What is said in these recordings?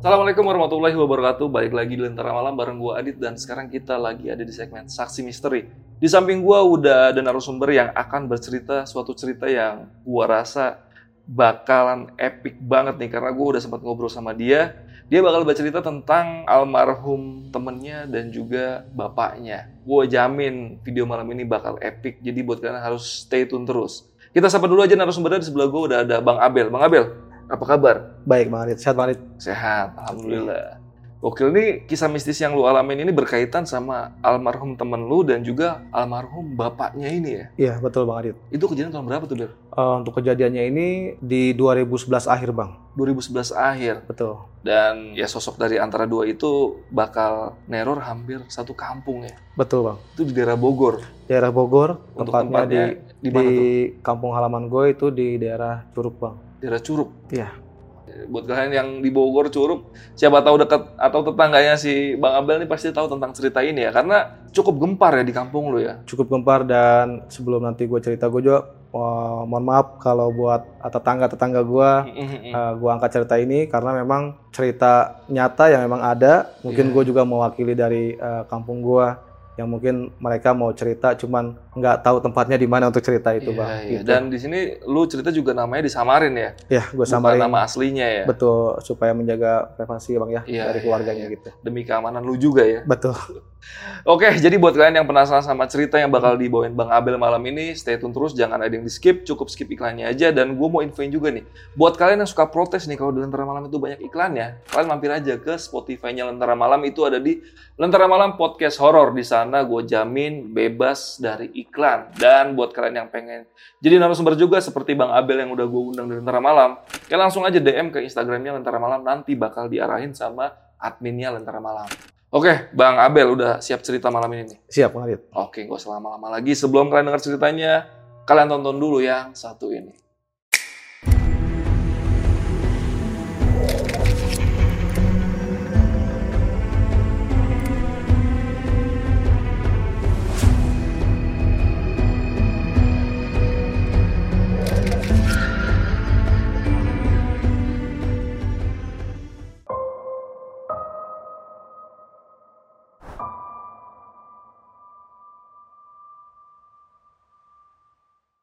Assalamualaikum warahmatullahi wabarakatuh. Balik lagi di Lentera Malam bareng gue Adit dan sekarang kita lagi ada di segmen Saksi Misteri. Di samping gue udah ada narasumber yang akan bercerita suatu cerita yang gue rasa bakalan epic banget nih karena gue udah sempat ngobrol sama dia. Dia bakal bercerita tentang almarhum temennya dan juga bapaknya. Gue jamin video malam ini bakal epic, jadi buat kalian harus stay tune terus. Kita sapa dulu aja narasumbernya di sebelah gue udah ada Bang Abel. Bang Abel, apa kabar? Baik Bang Adit, sehat Bang Adit. Sehat, alhamdulillah. Gokil nih kisah mistis yang lu alamin ini berkaitan sama almarhum temen lu dan juga almarhum bapaknya ini ya. Iya betul Bang Adit. Itu kejadian tahun berapa tuh, Bel? Eh, untuk kejadiannya ini di 2011 akhir Bang. 2011 akhir. Betul. Dan ya sosok dari antara dua itu bakal neror hampir satu kampung ya. Betul Bang. Itu di daerah Bogor. Daerah Bogor, Untuk tempatnya, tempatnya di di, tuh? kampung halaman gue itu di daerah Curug Bang. Daerah Curug. Iya. Buat kalian yang di Bogor, Curug, siapa tahu dekat atau tetangganya si Bang Abel nih pasti tahu tentang cerita ini ya. Karena cukup gempar ya di kampung lu ya. Cukup gempar dan sebelum nanti gue cerita gue juga eh, mohon maaf kalau buat tetangga-tetangga gue eh, gue angkat cerita ini karena memang cerita nyata yang memang ada. Mungkin Iya. gue juga mewakili dari eh, kampung gue yang mungkin mereka mau cerita cuman nggak tahu tempatnya di mana untuk cerita itu Iya, bang. iya. Gitu. Dan di sini lu cerita juga namanya disamarin ya. Ya, gue Bukan samarin. nama aslinya ya. Betul, supaya menjaga privasi bang ya Iya, dari iya, keluarganya iya. gitu. Demi keamanan lu juga ya. Betul. Oke, jadi buat kalian yang penasaran sama cerita yang bakal dibawain Bang Abel malam ini, stay tune terus, jangan ada yang di skip, cukup skip iklannya aja. Dan gue mau infoin juga nih, buat kalian yang suka protes nih kalau di Lentera Malam itu banyak iklannya, kalian mampir aja ke Spotify-nya Lentera Malam itu ada di Lentera Malam Podcast Horror. Di sana gue jamin bebas dari iklan. Dan buat kalian yang pengen jadi narasumber juga seperti Bang Abel yang udah gue undang di Lentera Malam, kalian langsung aja DM ke Instagramnya Lentera Malam, nanti bakal diarahin sama adminnya Lentera Malam. Oke, Bang Abel udah siap cerita malam ini nih. Siap, Bang. Oke, gak usah lama-lama lagi. Sebelum kalian dengar ceritanya, kalian tonton dulu yang satu ini.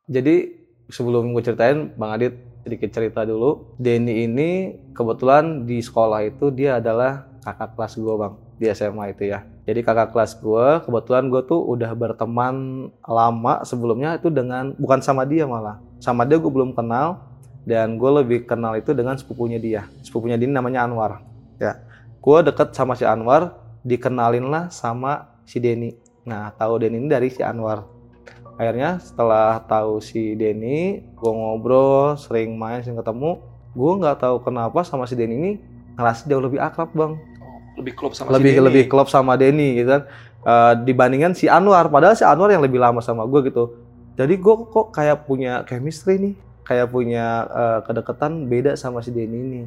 Jadi sebelum gue ceritain, Bang Adit sedikit cerita dulu. Denny ini kebetulan di sekolah itu dia adalah kakak kelas gue bang di SMA itu ya. Jadi kakak kelas gue, kebetulan gue tuh udah berteman lama sebelumnya itu dengan bukan sama dia malah, sama dia gue belum kenal dan gue lebih kenal itu dengan sepupunya dia. Sepupunya dia namanya Anwar. Ya, gue deket sama si Anwar, dikenalin lah sama si Denny. Nah, tahu Denny ini dari si Anwar akhirnya setelah tahu si Denny gue ngobrol sering main sering ketemu gue nggak tahu kenapa sama si Denny ini ngerasa jauh lebih akrab bang. Lebih klop sama lebih si Denny. lebih klop sama Denny gitu kan. Eh, dibandingkan si Anwar. Padahal si Anwar yang lebih lama sama gue gitu. Jadi gue kok kayak punya chemistry nih. Kayak punya eh, kedekatan beda sama si Denny ini.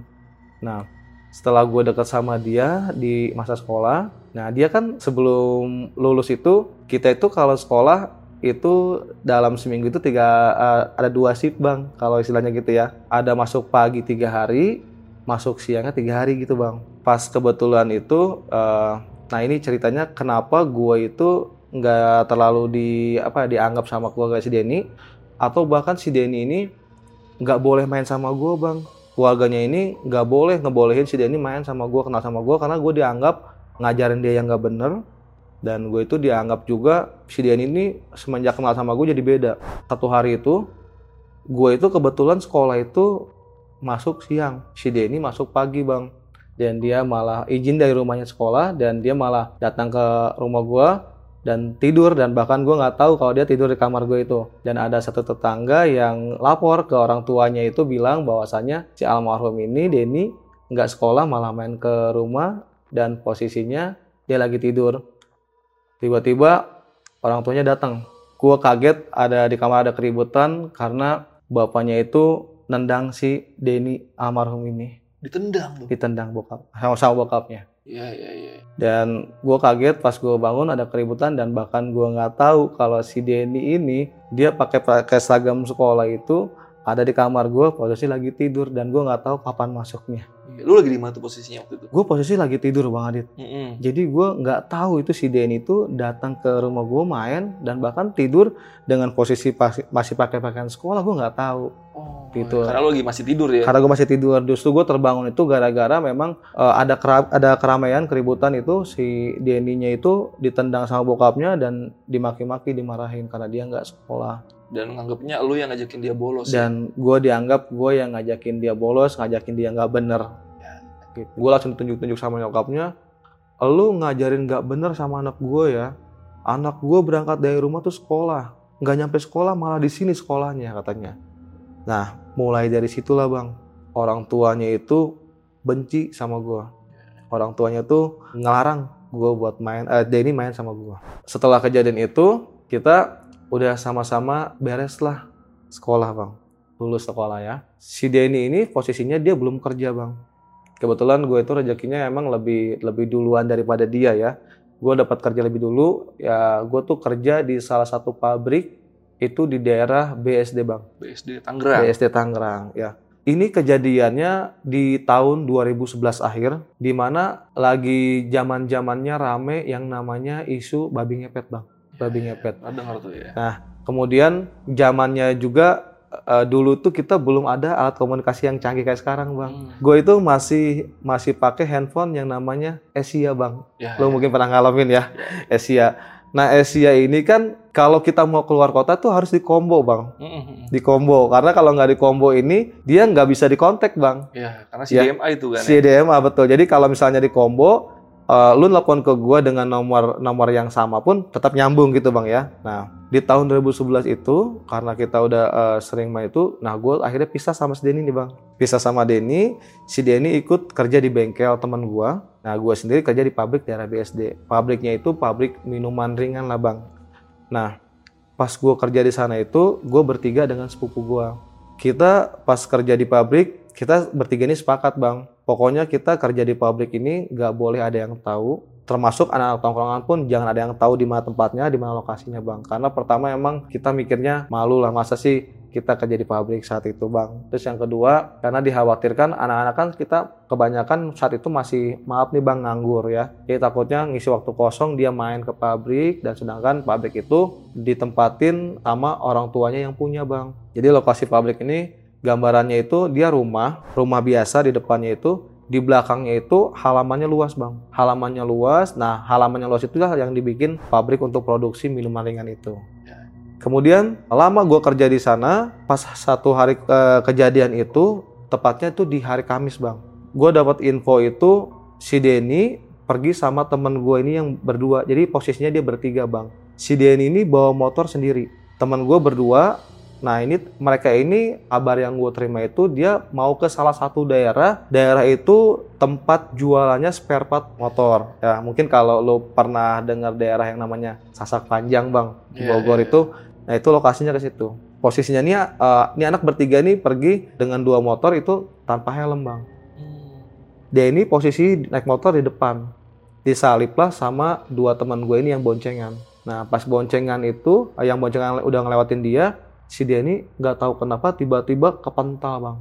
Nah setelah gue deket sama dia di masa sekolah nah dia kan sebelum lulus itu kita itu kalau sekolah itu dalam seminggu itu tiga eh, ada dua shift bang kalau istilahnya gitu ya. Ada masuk pagi tiga hari masuk siangnya tiga hari gitu bang. Pas kebetulan itu eh, nah ini ceritanya kenapa gue itu nggak terlalu di apa dianggap sama keluarga si Denny atau bahkan si Denny ini nggak boleh main sama gue bang. Keluarganya ini nggak boleh ngebolehin si Denny main sama gue kenal sama gue karena gue dianggap ngajarin dia yang nggak bener dan gue itu dianggap juga si Denny ini semenjak kenal sama gue jadi beda. Satu hari itu gue itu kebetulan sekolah itu masuk siang. Si Denny masuk pagi bang. Dan dia malah izin dari rumahnya sekolah dan dia malah datang ke rumah gue dan tidur dan bahkan gue nggak tahu kalau dia tidur di kamar gue itu. Dan ada satu tetangga yang lapor ke orang tuanya itu bilang bahwasannya si almarhum ini Denny nggak sekolah malah main ke rumah dan posisinya dia lagi tidur. Tiba-tiba orang tuanya datang. Gua kaget ada di kamar ada keributan karena bapaknya itu nendang si Denny almarhum ini Ditendang tuh. ditendang bokap sama, sama bokapnya. Iya, iya, iya. Dan gue kaget pas gue bangun ada keributan dan bahkan gue nggak tahu kalau si Denny ini dia pakai pakai seragam sekolah itu ada di kamar gue posisi lagi tidur dan gue nggak tahu kapan masuknya. Iya. Lu lagi di mana tuh posisinya waktu itu? Gue posisi lagi tidur bang Adit. Mm-mm. Jadi gue nggak tahu itu si Denny itu datang ke rumah gue main dan bahkan tidur dengan posisi pas- masih pakai pakaian sekolah gue nggak tahu. Oh, Gitu. Karena lu lagi masih tidur ya. Karena gue masih tidur, justru gue terbangun itu gara-gara memang eh, ada kera- ada keramaian keributan itu si Denny-nya itu ditendang sama bokapnya dan dimaki-maki dimarahin karena dia nggak sekolah. Dan nganggapnya lu yang ngajakin dia bolos. ya. Dan gue dianggap gue yang ngajakin dia bolos, ngajakin dia nggak bener. Gitu. Gue langsung tunjuk-tunjuk sama nyokapnya, lu ngajarin nggak bener sama anak gue ya. Anak gue berangkat dari rumah tuh sekolah, nggak nyampe sekolah malah di sini sekolahnya katanya. Nah, mulai dari situlah bang, orang tuanya itu benci sama gue. Orang tuanya tuh ngelarang gue buat main, eh, Denny main sama gue. Setelah kejadian itu, kita udah sama-sama beres lah sekolah bang, lulus sekolah ya. Si Denny ini posisinya dia belum kerja bang. Kebetulan gue itu rezekinya emang lebih lebih duluan daripada dia ya. Gue dapat kerja lebih dulu, ya gue tuh kerja di salah satu pabrik itu di daerah BSD bang. BSD Tangerang. BSD Tangerang ya. Ini kejadiannya di tahun 2011 akhir di mana lagi zaman-zamannya rame yang namanya isu babi ngepet, Bang. Babi ngepet. Pernah denger tuh ya. Kemudian zamannya juga eh, dulu tuh kita belum ada alat komunikasi yang canggih kayak sekarang, Bang. Hmm. Gue itu masih masih pakai handphone yang namanya Asia, Bang. Ya, Lo ya. mungkin pernah ngalamin ya, Asia. Nah, Asia ini kan kalau kita mau keluar kota tuh harus di combo, Bang. Di combo. Karena kalau nggak di combo ini, dia nggak bisa dikontak, Bang. Ya, karena si Ya. Itu kan. ya. CDMA betul. Jadi kalau misalnya di combo, eh, lu nelpon ke gua dengan nomor nomor yang sama pun tetap nyambung gitu bang ya. Nah di tahun 2011 itu karena kita udah eh, sering main itu, nah gua akhirnya pisah sama si Denny nih bang. Pisah sama Denny, si Denny ikut kerja di bengkel teman gua. Nah gua sendiri kerja di pabrik daerah BSD. Pabriknya itu pabrik minuman ringan lah bang. Nah pas gua kerja di sana itu, gua bertiga dengan sepupu gua kita pas kerja di pabrik kita bertiga ini sepakat bang. Pokoknya kita kerja di pabrik ini nggak boleh ada yang tahu. Termasuk anak-anak tongkrongan pun jangan ada yang tahu di mana tempatnya di mana lokasinya bang. Karena pertama emang kita mikirnya malu lah masa sih kita kerja di pabrik saat itu bang. Terus yang kedua karena dikhawatirkan anak-anak kan kita kebanyakan saat itu masih maaf nih bang nganggur ya. Jadi takutnya ngisi waktu kosong dia main ke pabrik dan sedangkan pabrik itu ditempatin sama orang tuanya yang punya bang. Jadi lokasi pabrik ini gambarannya itu dia rumah, rumah biasa di depannya itu, di belakangnya itu halamannya luas bang. Halamannya luas, nah halamannya luas itu lah yang dibikin pabrik untuk produksi minuman ringan itu. Kemudian lama gue kerja di sana, pas satu hari eh, kejadian itu, tepatnya itu di hari Kamis bang. Gue dapat info itu si Denny pergi sama temen gue ini yang berdua. Jadi posisinya dia bertiga bang. Si Denny ini bawa motor sendiri. Temen gue berdua Nah ini mereka ini kabar yang gue terima itu dia mau ke salah satu daerah, daerah itu tempat jualannya spare part motor. Ya mungkin kalau lo pernah dengar daerah yang namanya Sasak Panjang bang di Iya, Bogor iya, itu, nah itu lokasinya ke situ. Posisinya nih, eh, ini anak bertiga nih pergi dengan dua motor itu tanpa helm bang. Hmm. Dia ini posisi naik motor di depan, disaliplah sama dua teman gue ini yang boncengan. Nah pas boncengan itu, eh, yang boncengan udah ngelewatin dia, si dia ini nggak tahu kenapa tiba-tiba kepental bang.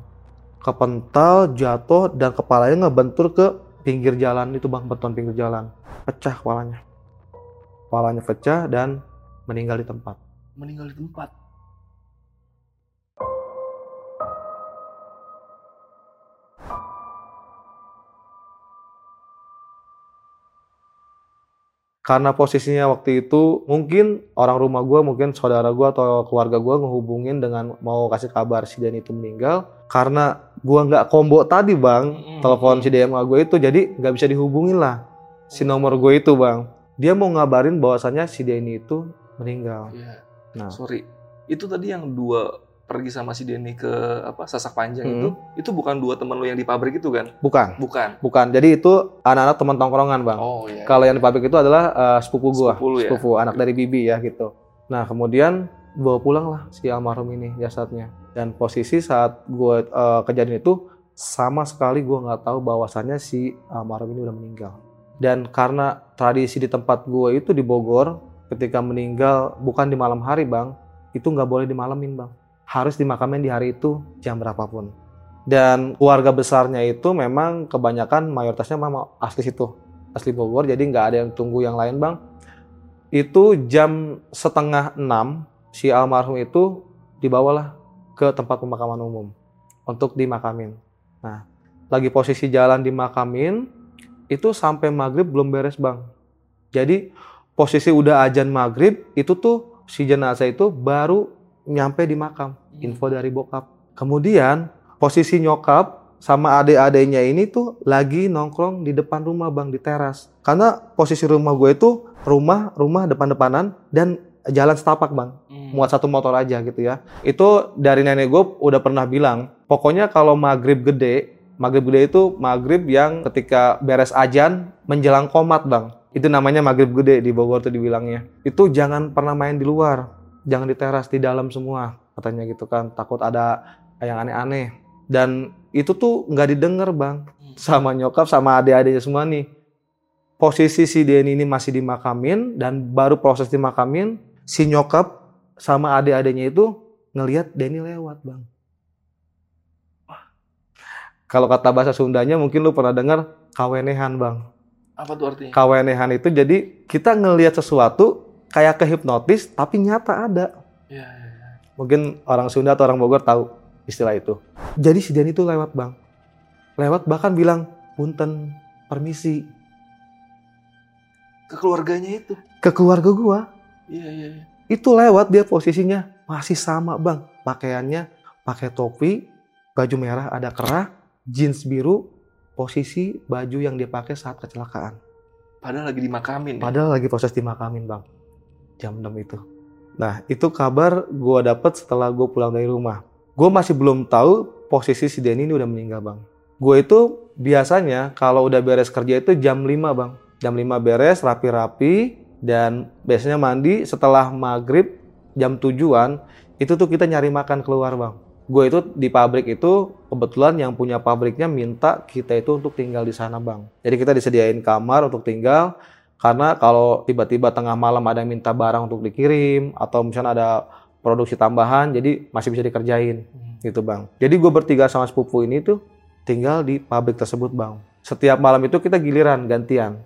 Kepental jatuh dan kepalanya ngebentur ke pinggir jalan. Itu bang beton pinggir jalan. Pecah kepalanya. Kepalanya pecah dan meninggal di tempat. Meninggal di tempat. Karena posisinya waktu itu mungkin orang rumah gue mungkin saudara gue atau keluarga gue ngehubungin dengan mau kasih kabar si Dan itu meninggal karena gue nggak combo tadi bang Mm-mm. telepon si DMA gue itu jadi nggak bisa dihubungin lah si nomor gue itu bang dia mau ngabarin bahwasannya si Denny itu meninggal Iya. nah Sorry. Itu tadi yang dua pergi sama si Denny ke apa Sasak Panjang Hmm. itu, itu bukan dua temen lu yang di pabrik itu kan? Bukan, Bukan. bukan. Jadi itu anak-anak teman tongkrongan bang. Oh iya. Kalau yang di pabrik itu adalah eh, sepupu gua, Sepupu ya? sepupu anak dari bibi ya gitu. Nah kemudian bawa pulang lah si almarhum ini jasadnya. Dan posisi saat gua eh, kejadian itu sama sekali gua nggak tahu bahwasannya si almarhum ini udah meninggal. Dan karena tradisi di tempat gua itu di Bogor, ketika meninggal bukan di malam hari bang, itu nggak boleh dimalamin bang. Harus dimakamin di hari itu jam berapapun. Dan keluarga besarnya itu memang kebanyakan mayoritasnya memang asli situ asli Bogor. Jadi nggak ada yang tunggu yang lain bang. Itu jam setengah enam si almarhum itu dibawalah ke tempat pemakaman umum untuk dimakamin. Nah lagi posisi jalan dimakamin itu sampai maghrib belum beres bang. Jadi posisi udah ajan maghrib itu tuh si jenazah itu baru nyampe di makam. Info dari bokap. Kemudian posisi nyokap sama adik-adiknya ini tuh lagi nongkrong di depan rumah bang di teras. Karena posisi rumah gue itu rumah rumah depan-depanan dan jalan setapak bang. Hmm. muat satu motor aja gitu ya. Itu dari nenek gue udah pernah bilang pokoknya kalau maghrib gede maghrib gede itu maghrib yang ketika beres ajan menjelang komat bang. Itu namanya maghrib gede di Bogor tuh dibilangnya. Itu jangan pernah main di luar jangan di teras di dalam semua katanya gitu kan. Takut ada yang aneh-aneh. Dan itu tuh nggak didengar bang. Sama nyokap sama adik-adiknya semua nih. Posisi si Denny ini masih dimakamin dan baru proses dimakamin si nyokap sama adik-adiknya itu ngelihat Denny lewat bang. Kalau kata bahasa Sundanya mungkin lu pernah dengar kawenehan bang. Apa tuh artinya? kawenehan itu jadi kita ngelihat sesuatu kayak kehipnotis tapi nyata ada Iya, iya, iya. mungkin orang Sunda atau orang Bogor tahu istilah itu. Jadi si Denny itu lewat bang, lewat bahkan bilang punten permisi Ke keluarganya itu. ke keluarga gua. Iya, iya, iya. Itu lewat dia posisinya masih sama bang, pakaiannya pakai topi, baju merah ada kerah, jeans biru, posisi baju yang dia pakai saat kecelakaan. Padahal lagi dimakamin. ya? Padahal lagi proses dimakamin bang, jam 6 itu. Nah itu kabar gua dapet setelah gue pulang dari rumah. Gue masih belum tahu posisi si Denny ini udah meninggal bang. Gue itu biasanya kalau udah beres kerja itu jam 5 bang. Jam 5 beres rapi-rapi dan biasanya mandi setelah maghrib jam tujuan itu tuh kita nyari makan keluar bang. Gue itu di pabrik itu kebetulan yang punya pabriknya minta kita itu untuk tinggal di sana bang. Jadi kita disediain kamar untuk tinggal karena kalau tiba-tiba tengah malam ada yang minta barang untuk dikirim atau misalnya ada produksi tambahan jadi masih bisa dikerjain Hmm. gitu bang. Jadi gue bertiga sama sepupu ini tuh tinggal di pabrik tersebut bang. Setiap malam itu kita giliran gantian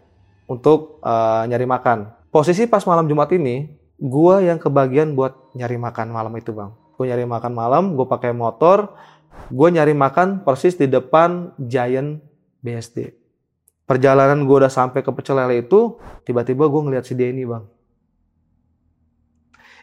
untuk eh, nyari makan. Posisi pas malam Jumat ini gue yang kebagian buat nyari makan malam itu bang. Gue nyari makan malam, gue pakai motor, gue nyari makan persis di depan Giant BSD perjalanan gue udah sampai ke pecel lele itu tiba-tiba gue ngeliat si Denny bang.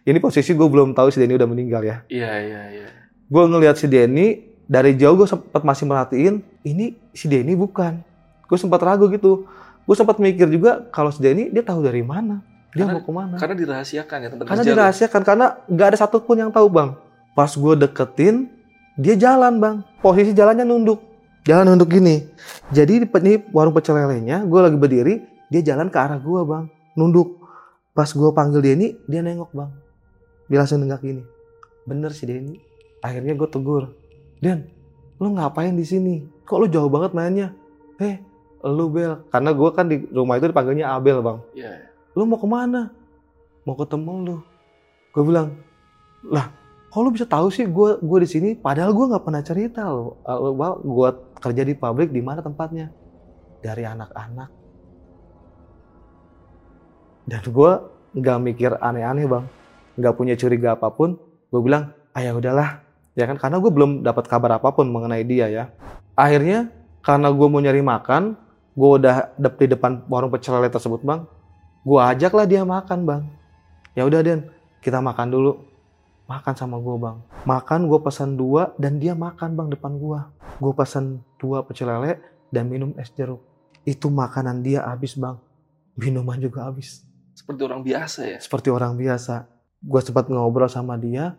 Ini posisi gue belum tahu si Denny udah meninggal ya. Iya, iya, iya. gue ngeliat si Denny dari jauh gue sempat masih merhatiin ini si Denny bukan. Gue sempat ragu gitu. Gue sempat mikir juga kalau si Denny dia tahu dari mana? Dia Karena- mau ke mana? Karena dirahasiakan ya tempat karena dirahasiakan karena nggak ada satupun yang tahu bang. Pas gue deketin dia jalan bang. Posisi jalannya nunduk jalan nunduk gini. Jadi di ini warung pecel lelenya gue lagi berdiri dia jalan ke arah gue bang. Nunduk. Pas gue panggil Denny dia nengok bang. Dia langsung nenggak gini. Bener sih Denny. Akhirnya gue tegur Den lu ngapain di sini? Kok lu jauh banget mainnya? Eh lu Bel. Karena gue kan di rumah itu dipanggilnya Abel bang. Iya, iya. lu mau ke mana? Mau ketemu lu. Gue bilang, lah, kok lu bisa tahu sih gue gue di sini? Padahal gue nggak pernah cerita lo. Gue kerja di pabrik di mana tempatnya? Dari anak-anak. Dan gue nggak mikir aneh-aneh bang, nggak punya curiga apa pun. Gue bilang, ayah udahlah, ya kan? Karena gue belum dapat kabar apa pun mengenai dia ya. Akhirnya karena gue mau nyari makan, gue udah di depan warung pecel lele tersebut bang, Gua ajaklah dia makan bang. Ya udah Den, kita makan dulu. Makan sama gua bang. Makan gua pesan dua dan dia makan bang depan gua. Gua pesan dua pecel lele dan minum es jeruk. Itu makanan dia habis bang. Minuman juga habis. Seperti orang biasa ya. Seperti orang biasa. Gua sempat ngobrol sama dia.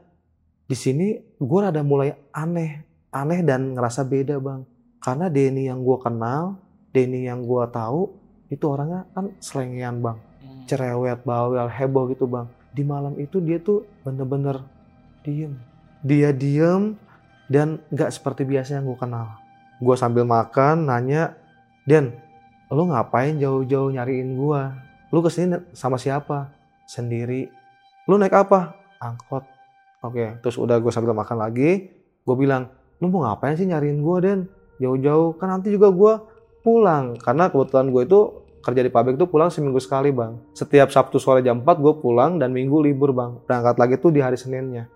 di sini gue rada mulai aneh, aneh dan ngerasa beda bang. Karena Denny yang gue kenal, Denny yang gue tahu itu orangnya kan selengean bang, Hmm. cerewet, bawel, heboh gitu bang. Di malam itu dia tuh bener-bener diem. Dia diem dan nggak seperti biasa yang gue kenal. Gue sambil makan nanya, Den, lu ngapain jauh-jauh nyariin gue? Lu ke sini sama siapa? Sendiri. Lu naik apa? Angkot. Oke, terus udah gue sambil makan lagi, gue bilang, lu mau ngapain sih nyariin gue, Den? Jauh-jauh, kan nanti juga gue pulang. Karena kebetulan gue itu kerja di pabrik tuh pulang seminggu sekali, Bang. Setiap Sabtu sore jam 4 gue pulang dan Minggu libur, Bang. Berangkat lagi tuh di hari Seninnya,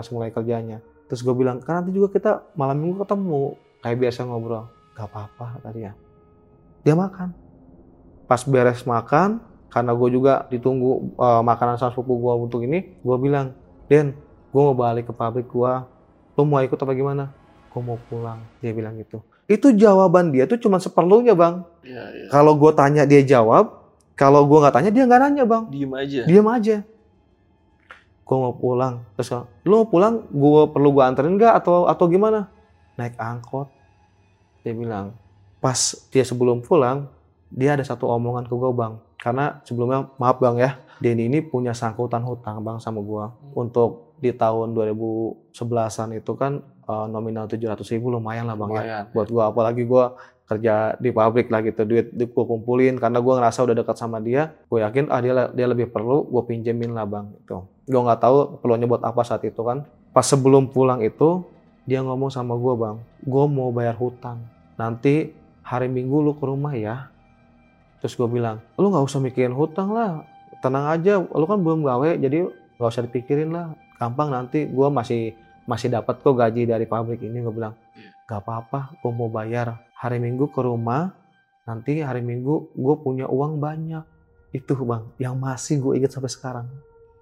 pas mulai kerjanya. Terus gue bilang, kan nanti juga kita malam minggu ketemu. Kayak biasa ngobrol. Gak apa-apa, tadi ya. Dia makan. Pas beres makan, karena gue juga ditunggu eh, makanan sama sepupu gue untuk ini, gue bilang, Den, gue mau balik ke pabrik gue. Lo mau ikut apa gimana? Gue mau pulang. Dia bilang gitu. Itu jawaban dia tuh cuma seperlunya, Bang. Iya, iya. Kalau gue tanya dia jawab, kalau gue nggak tanya dia nggak nanya, Bang Diem aja. diam aja gue mau pulang. Terus lu mau pulang? Gue perlu gue anterin nggak? Atau atau gimana? Naik angkot. Dia bilang pas dia sebelum pulang dia ada satu omongan ke gue bang. Karena sebelumnya maaf bang ya Denny ini punya sangkutan hutang bang sama gue untuk di tahun 2011an itu kan eh, nominal 700 ribu lumayan lah bang ya. Lumayan. buat gue apalagi gue kerja di pabrik lah gitu duit gue kumpulin karena gue ngerasa udah dekat sama dia gue yakin ah dia dia lebih perlu gue pinjemin lah bang itu gue nggak tahu perlunya buat apa saat itu kan. Pas sebelum pulang itu dia ngomong sama gue bang gue mau bayar hutang. Nanti hari minggu lu ke rumah ya. Terus gue bilang lu nggak usah mikirin hutang lah. Tenang aja lu kan belum gawe jadi nggak usah dipikirin lah. Gampang nanti gue masih masih dapat kok gaji dari pabrik ini gue bilang gak apa-apa gue mau bayar. Hari minggu ke rumah nanti hari minggu gue punya uang banyak. Itu bang yang masih gue ingat sampai sekarang.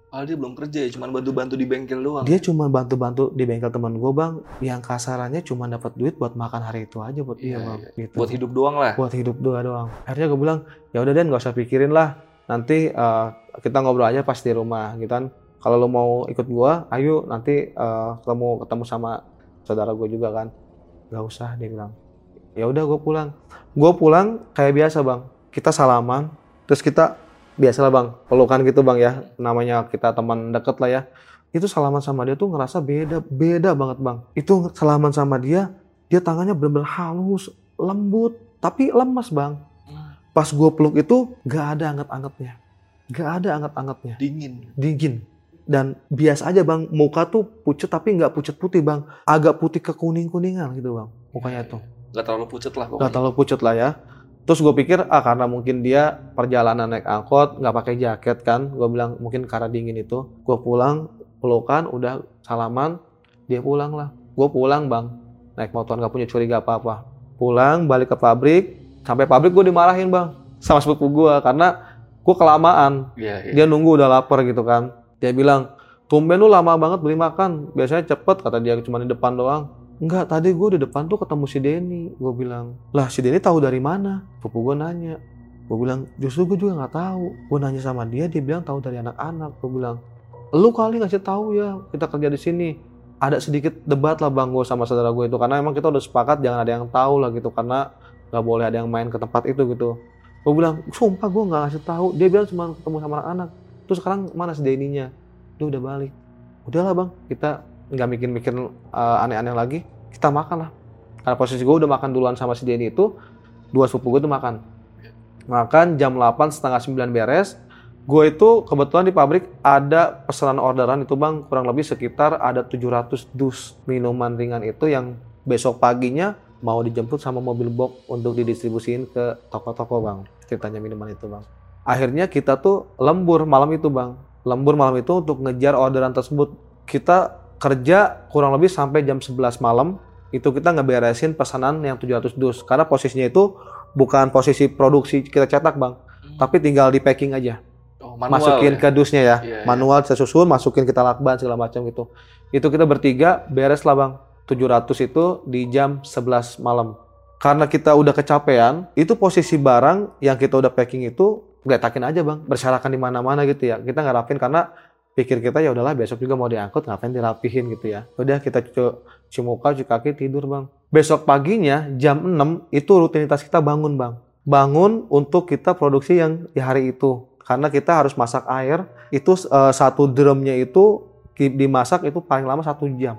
Padahal dia belum kerja ya, cuma bantu-bantu di bengkel doang. dia cuma bantu-bantu di bengkel teman gue bang. Yang kasarannya cuma dapat duit buat makan hari itu aja buat dia Iya, bang gitu. Buat hidup doang lah. buat hidup doa doang. Akhirnya gue bilang ya udah dan nggak usah pikirin lah. Nanti eh, kita ngobrol aja pas di rumah gitu kan kalau lo mau ikut gua ayo nanti eh, ketemu ketemu sama saudara gue juga kan. Nggak usah dia bilang. Ya udah gue pulang. Gue pulang kayak biasa bang. Kita salaman terus kita biasalah bang. Pelukan gitu bang ya. Namanya kita teman deket lah ya. Itu salaman sama dia tuh ngerasa beda beda banget bang. Itu salaman sama dia dia tangannya bener-bener halus lembut tapi lemas bang. Pas gue peluk itu gak ada anget-angetnya. Gak ada anget-angetnya. Dingin. dingin dan biasa aja bang. Muka tuh pucet tapi nggak pucet putih bang. Agak putih ke kuning kuningan gitu bang mukanya tuh. Gak terlalu pucet lah nggak terlalu pucet lah ya. Terus gue pikir ah karena mungkin dia perjalanan naik angkot nggak pakai jaket kan. Gue bilang mungkin karena dingin itu. Gue pulang pelukan udah salaman dia pulang lah. Gue pulang bang. Naik motor nggak punya curiga apa apa pulang balik ke pabrik. Sampai pabrik gue dimarahin bang sama sepupu gue karena gue kelamaan. Iya, iya. dia nunggu udah lapar gitu kan dia bilang tumben lu lama banget beli makan. Biasanya cepet kata dia cuma di depan doang. Enggak tadi gue di depan tuh ketemu si Denny gue bilang. Lah si Denny tahu dari mana? Pupu gue nanya. Gue bilang justru gue juga nggak tahu. Gue nanya sama dia dia bilang tahu dari anak-anak. Gue bilang lu kali ngasih tahu ya kita kerja di sini. Ada sedikit debat lah bang gue sama saudara gue itu. Karena emang kita udah sepakat jangan ada yang tahu lah gitu. Karena nggak boleh ada yang main ke tempat itu gitu. Gue bilang sumpah gue nggak ngasih tahu. Dia bilang cuma ketemu sama anak-anak terus sekarang mana si Denny-nya dia udah balik. Udahlah bang. Kita nggak mikir-mikir uh, aneh-aneh lagi. Kita makan lah. Karena posisi gue udah makan duluan sama si Denny itu dua sepupu gue tuh makan. Makan jam 8 setengah 9 beres. Gue itu kebetulan di pabrik ada pesanan orderan itu bang. Kurang lebih sekitar ada 700 dus minuman ringan itu yang besok paginya mau dijemput sama mobil box untuk didistribusiin ke toko-toko bang. Ceritanya minuman itu bang akhirnya kita tuh lembur malam itu bang. Lembur malam itu untuk ngejar orderan tersebut. Kita kerja kurang lebih sampai jam 11 malam itu kita ngeberesin pesanan yang 700 dus. Karena posisinya itu bukan posisi produksi kita cetak bang. Tapi tinggal di packing aja. Oh, manual masukin ya? ke dusnya ya. Iya, iya. manual saya susun masukin kita lakban segala macam gitu itu kita bertiga beres lah bang 700 itu di jam 11 malam. Karena kita udah kecapean itu posisi barang yang kita udah packing itu geletakin aja bang. Berserakan di mana-mana gitu ya. Kita ngarapin karena pikir kita ya udahlah besok juga mau diangkut ngapain dirapihin gitu ya. Udah kita cuci, cuci muka cuci kaki tidur bang. Besok paginya jam 6 itu rutinitas kita bangun bang. Bangun untuk kita produksi yang di hari itu. Karena kita harus masak air itu uh, satu drumnya itu dimasak itu paling lama satu jam.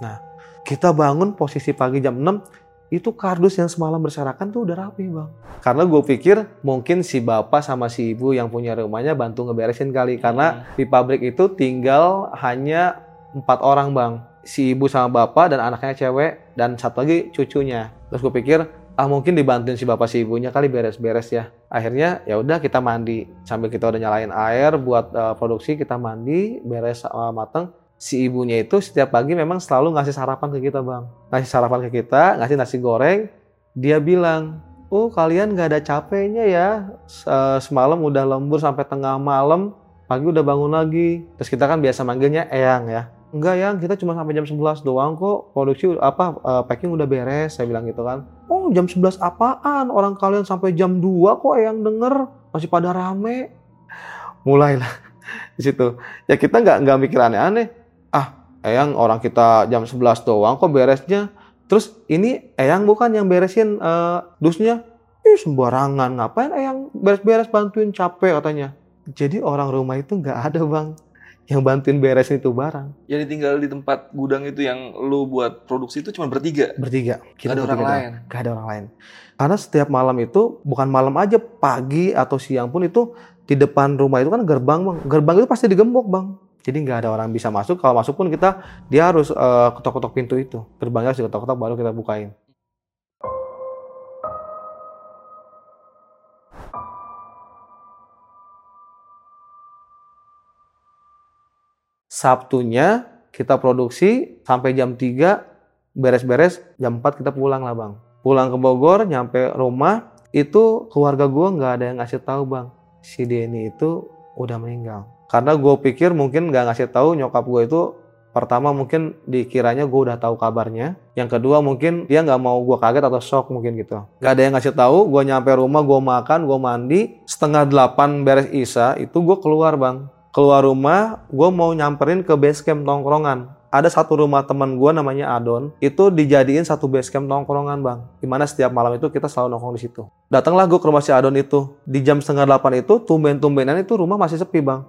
Nah kita bangun posisi pagi jam 6 itu kardus yang semalam berserakan tuh udah rapi bang. Karena gue pikir mungkin si bapak sama si ibu yang punya rumahnya bantu ngeberesin kali. Karena hmm. di pabrik itu tinggal hanya empat orang bang. Si ibu sama bapak dan anaknya cewek dan satu lagi cucunya. Terus gue pikir ah mungkin dibantuin si bapak si ibunya kali beres-beres ya. Akhirnya ya udah kita mandi sambil kita udah nyalain air buat uh, produksi kita mandi beres uh, mateng si ibunya itu setiap pagi memang selalu ngasih sarapan ke kita bang. Ngasih sarapan ke kita, ngasih nasi goreng. Dia bilang, oh kalian gak ada capeknya ya. Semalam udah lembur sampai tengah malam, pagi udah bangun lagi. Terus kita kan biasa manggilnya Eyang ya. Enggak yang kita cuma sampai jam 11 doang kok. Produksi apa uh, packing udah beres, saya bilang gitu kan. Oh jam 11 apaan? Orang kalian sampai jam 2 kok Eyang denger. Masih pada rame. Mulailah di situ. Ya kita nggak nggak mikir aneh-aneh Eyang orang kita jam 11 doang kok beresnya. Terus ini Eyang bukan yang beresin uh, dusnya. Ih sembarangan, ngapain Eyang beres-beres bantuin capek katanya. Jadi orang rumah itu nggak ada bang yang bantuin beresin itu barang. Jadi tinggal di tempat gudang itu yang lu buat produksi itu cuma bertiga? Bertiga. Kita gak ada orang lain? Gak ada orang lain. Karena setiap malam itu, bukan malam aja, pagi atau siang pun itu di depan rumah itu kan gerbang bang. Gerbang itu pasti digembok bang. Jadi nggak ada orang bisa masuk. Kalau masuk pun kita dia harus uh, ketok-ketok pintu itu. Gerbangnya harus ketok-ketok baru kita bukain. Sabtunya kita produksi sampai jam 3 beres-beres jam 4 kita pulang lah bang. Pulang ke Bogor nyampe rumah itu keluarga gue nggak ada yang ngasih tahu bang si Denny itu udah meninggal karena gue pikir mungkin gak ngasih tahu nyokap gue itu pertama mungkin dikiranya gue udah tahu kabarnya. Yang kedua mungkin dia nggak mau gue kaget atau shock mungkin gitu. Gak ada yang ngasih tahu gue nyampe rumah gue makan gue mandi setengah delapan beres isa itu gue keluar bang. Keluar rumah gue mau nyamperin ke base camp tongkrongan ada satu rumah teman gue namanya Adon itu dijadiin satu base camp nongkrongan bang. Di mana setiap malam itu kita selalu nongkrong di situ. Datanglah gue ke rumah si Adon itu. Di jam setengah delapan itu tumben-tumbenan itu rumah masih sepi bang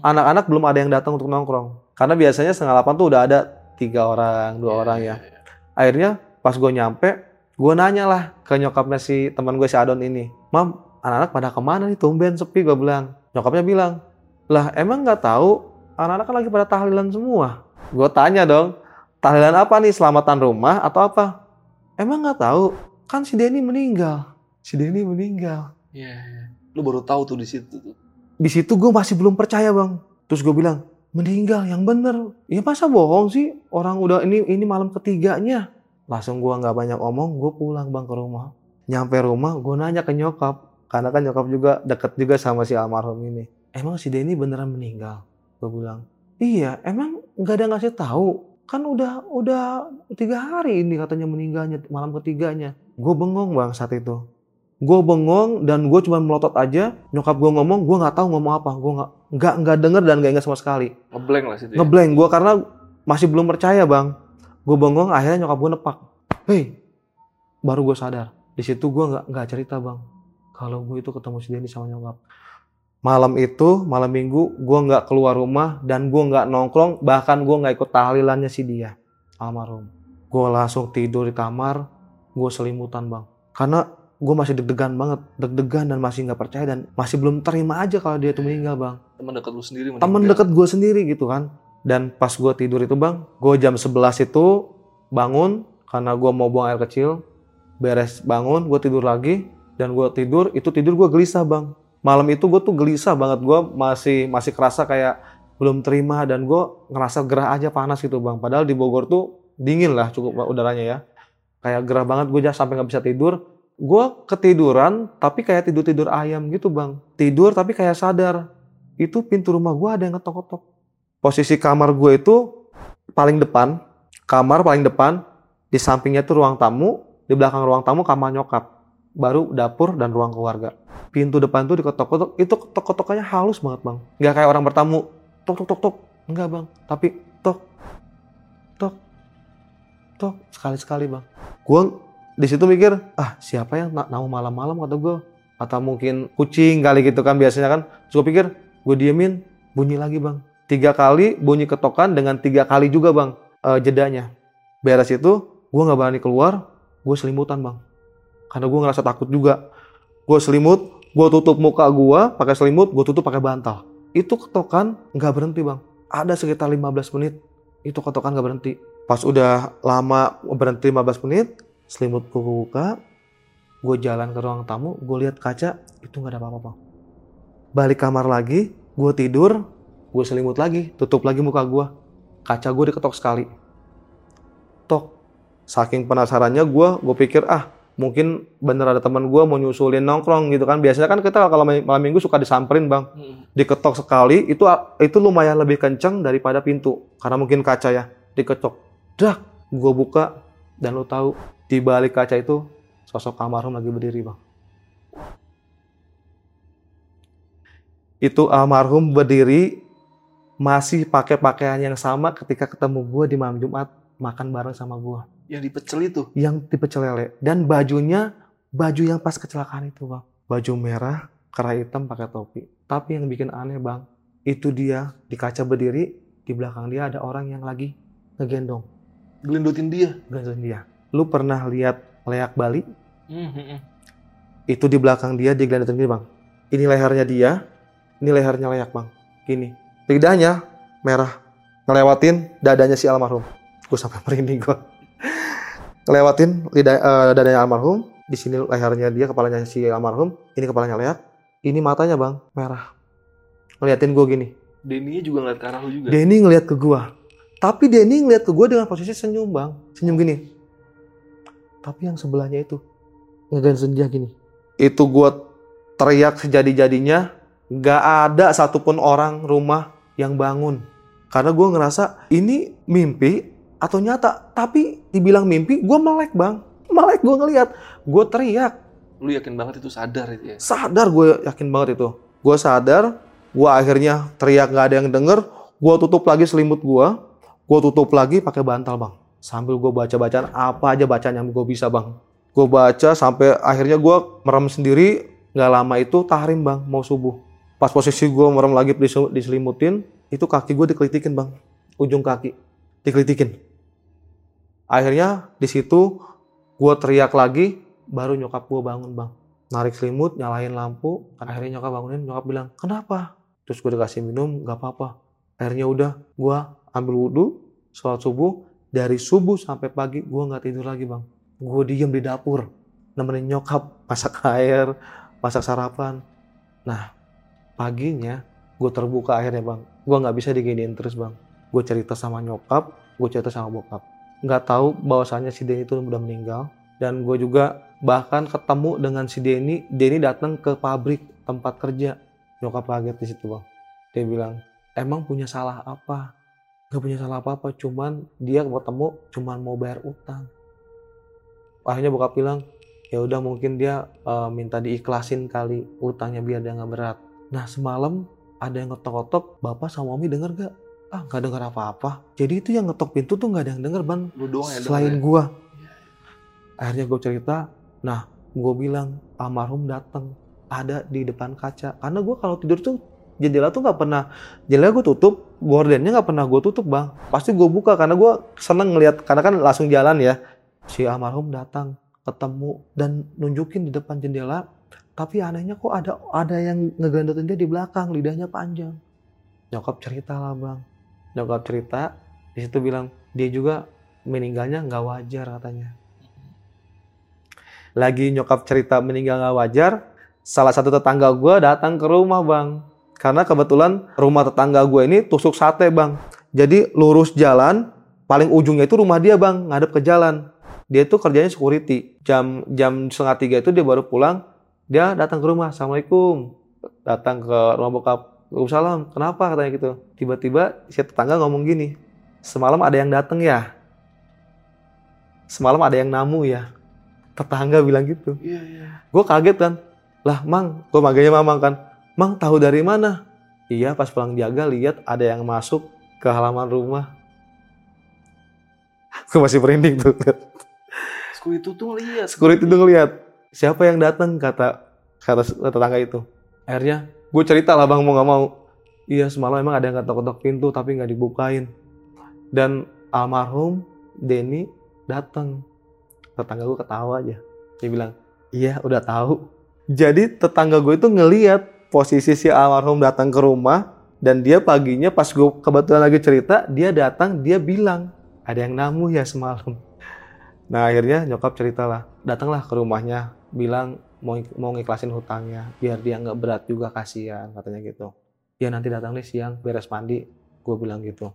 anak-anak belum ada yang datang untuk nongkrong. Karena biasanya setengah delapan tuh udah ada tiga orang, dua yeah, orang ya. Yeah, yeah. Akhirnya pas gue nyampe, gue nanya lah ke nyokapnya si teman gue si Adon ini. Mam, anak-anak pada ke mana nih? Tumben sepi gue bilang. Nyokapnya bilang, lah emang nggak tahu anak-anak kan lagi pada tahlilan semua. Gue tanya dong, tahlilan apa nih? Selamatan rumah atau apa? Emang nggak tahu? Kan si Denny meninggal. Si Denny meninggal. Iya. Yeah, Lu baru tahu tuh di situ tuh di situ gue masih belum percaya bang. Terus gue bilang, meninggal yang bener. Ya masa bohong sih? Orang udah ini ini malam ketiganya. Langsung gue nggak banyak omong, gue pulang bang ke rumah. Nyampe rumah, gue nanya ke nyokap. Karena kan nyokap juga deket juga sama si almarhum ini. Emang si Denny beneran meninggal? Gue bilang, iya emang nggak ada ngasih tahu. Kan udah udah tiga hari ini katanya meninggalnya malam ketiganya. Gue bengong bang saat itu gue bengong dan gue cuma melotot aja nyokap gue ngomong gue nggak tahu ngomong apa. Gue nggak nggak nggak denger dan nggak ingat sama sekali. Ngeblank lah situ ya? ngeblank gue karena masih belum percaya bang. Gue bengong akhirnya nyokap gue nepak. Hei baru gue sadar. Di situ gue nggak nggak cerita bang. Kalau gue itu ketemu si Denny sama nyokap. Malam itu malam minggu gue nggak keluar rumah dan gue nggak nongkrong bahkan gue nggak ikut tahlilannya si dia almarhum. Gue langsung tidur di kamar gue selimutan bang. Karena gue masih deg-degan banget, deg-degan dan masih nggak percaya dan masih belum terima aja kalau dia itu meninggal bang. Teman dekat lu sendiri meninggal. Teman dekat gue sendiri gitu kan. Dan pas gue tidur itu bang, gue jam 11 itu bangun karena gue mau buang air kecil, beres bangun, gue tidur lagi dan gue tidur itu tidur gue gelisah bang. Malam itu gue tuh gelisah banget, gue masih masih kerasa kayak belum terima dan gue ngerasa gerah aja panas gitu bang. Padahal di Bogor tuh dingin lah cukup udaranya ya. Kayak gerah banget gue sampai nggak bisa tidur gue ketiduran tapi kayak tidur tidur ayam gitu bang. Tidur tapi kayak sadar. Itu pintu rumah gue ada yang ngetok-ketok posisi kamar gue itu paling depan kamar paling depan di sampingnya tuh ruang tamu di belakang ruang tamu kamar nyokap baru dapur dan ruang keluarga. Pintu depan tuh diketok-ketok itu ketok-ketokannya halus banget bang. Nggak kayak orang bertamu tok tok tok tok. Enggak bang. Tapi tok tok tok sekali sekali bang. Gue di situ mikir ah siapa yang nau malam-malam? kata gue atau mungkin kucing kali gitu kan biasanya kan. Terus pikir gue diemin bunyi lagi bang. Tiga kali bunyi ketokan dengan tiga kali juga bang eh, jedanya. Beres itu gue nggak berani keluar gue selimutan bang. Karena gue ngerasa takut juga. Gue selimut gue tutup muka gue pakai selimut gue tutup pakai bantal. Itu ketokan nggak berhenti bang. Ada sekitar 15 menit itu ketokan nggak berhenti. Pas udah lama berhenti 15 menit selimut gue buka gue jalan ke ruang tamu gue lihat kaca itu nggak ada apa-apa bang balik kamar lagi gue tidur gue selimut lagi tutup lagi muka gue kaca gue diketok sekali. Tok. Saking penasarannya gue gue pikir ah mungkin bener ada teman gue mau nyusulin nongkrong gitu kan. Biasanya kan kita kalau malam minggu suka disamperin bang. Diketok sekali itu itu lumayan lebih kenceng daripada pintu karena mungkin kaca ya diketok dak gue buka dan lo tahu di balik kaca itu sosok almarhum lagi berdiri bang. Itu almarhum berdiri masih pakai pakaian yang sama ketika ketemu gue di malam Jumat makan bareng sama gue Yang dipecel itu. yang tipe celele dan bajunya baju yang pas kecelakaan itu bang. Baju merah kerah hitam pakai topi. Tapi yang bikin aneh bang itu dia di kaca berdiri di belakang dia ada orang yang lagi ngegendong. Gelendotin dia. gendong dia lu pernah lihat leak Bali? Hmm, itu di belakang dia di gelandangan gini bang ini lehernya dia ini lehernya leak bang. Gini. Lidahnya merah. Ngelewatin dadanya si almarhum. Gue sampai merinding gue ngelewatin lidah eh, dadanya almarhum di sini lehernya dia kepalanya si almarhum ini kepalanya leak. Ini matanya bang merah. Ngeliatin gue gini. Denny juga ngeliat ke arah lu juga. Denny ngeliat ke gue tapi Denny ngeliat ke gue dengan posisi senyum bang. Senyum gini tapi yang sebelahnya itu ngegansen dia gini. Itu gue teriak sejadi-jadinya nggak ada satupun orang rumah yang bangun. Karena gue ngerasa ini mimpi atau nyata? Tapi dibilang mimpi gue melek bang. Melek gue ngeliat. Gue teriak. Lu yakin banget itu sadar itu ya. sadar gue yakin banget itu. Gue sadar gue akhirnya teriak nggak ada yang denger. Gue tutup lagi selimut gue gue tutup lagi pakai bantal bang sambil gue baca bacaan apa aja bacaan yang gue bisa bang? Gue baca sampai akhirnya gue merem sendiri. Nggak lama itu tahrim bang mau subuh. Pas posisi gue merem lagi disel- diselimutin itu kaki gue dikelitikin bang. Ujung kaki. Dikelitikin. Akhirnya di situ gue teriak lagi baru nyokap gue bangun bang. Narik selimut nyalain lampu. Akhirnya nyokap bangunin nyokap bilang kenapa? Terus gue dikasih minum nggak apa-apa. Akhirnya udah gue ambil wudhu sholat subuh dari subuh sampai pagi gue nggak tidur lagi bang. Gue diem di dapur nemenin nyokap masak air masak sarapan. Nah paginya gue terbuka akhirnya bang. Gue nggak bisa diginiin terus bang. Gue cerita sama nyokap gue cerita sama bokap. Nggak tahu bahwasannya si Denny itu udah meninggal dan gue juga bahkan ketemu dengan si Denny. Denny datang ke pabrik tempat kerja. Nyokap kaget di situ bang. Dia bilang emang punya salah apa nggak punya salah apa apa cuman dia ketemu cuman mau bayar utang. Akhirnya bokap bilang ya udah mungkin dia eh, minta diikhlasin kali utangnya biar dia nggak berat. Nah semalam ada yang ngetok-ngetok bapak sama mami denger gak ah nggak denger apa-apa. Jadi itu yang ngetok pintu tuh nggak ada yang denger ban. Lu doang selain ya? gua. Akhirnya gue cerita nah gue bilang almarhum datang ada di depan kaca. Karena gue kalau tidur tuh jendela tuh nggak pernah jendela gue tutup gordennya nggak pernah gue tutup bang. Pasti gue buka karena gue seneng ngeliat karena kan langsung jalan ya. Si almarhum datang ketemu dan nunjukin di depan jendela tapi anehnya kok ada ada yang ngegandotin dia di belakang lidahnya panjang. Nyokap cerita lah bang. Nyokap cerita di situ bilang dia juga meninggalnya nggak wajar katanya. Lagi nyokap cerita meninggal nggak wajar salah satu tetangga gue datang ke rumah bang karena kebetulan rumah tetangga gue ini tusuk sate bang. Jadi lurus jalan paling ujungnya itu rumah dia bang ngadep ke jalan. Dia tuh kerjanya security. Jam jam setengah tiga itu dia baru pulang dia datang ke rumah assalamualaikum. Datang ke rumah bokap Waalaikumsalam kenapa? katanya gitu. Tiba-tiba si tetangga ngomong gini semalam ada yang datang ya? Semalam ada yang namu ya? Tetangga bilang gitu. Iya, iya. gue kaget kan. Lah mang gue manggilnya mamang kan mang tahu dari mana Iya pas pulang jaga lihat ada yang masuk ke halaman rumah. Gue masih merinding tuh. Security tuh ngeliat. Security tuh ngeliat siapa yang datang kata kata tetangga itu. Akhirnya gue cerita lah bang mau nggak mau. Iya semalam emang ada yang ketok-ketok pintu tapi nggak dibukain. Dan almarhum Denny datang. Tetangga gue ketawa aja. Dia bilang, iya udah tahu. Jadi tetangga gue itu ngeliat posisi si almarhum datang ke rumah dan dia paginya pas gue kebetulan lagi cerita dia datang dia bilang ada yang namu ya semalam. Nah akhirnya nyokap ceritalah datanglah ke rumahnya bilang mau mau ngiklasin hutangnya biar dia nggak berat juga kasihan katanya gitu. Ya nanti datang nih siang beres mandi gue bilang gitu.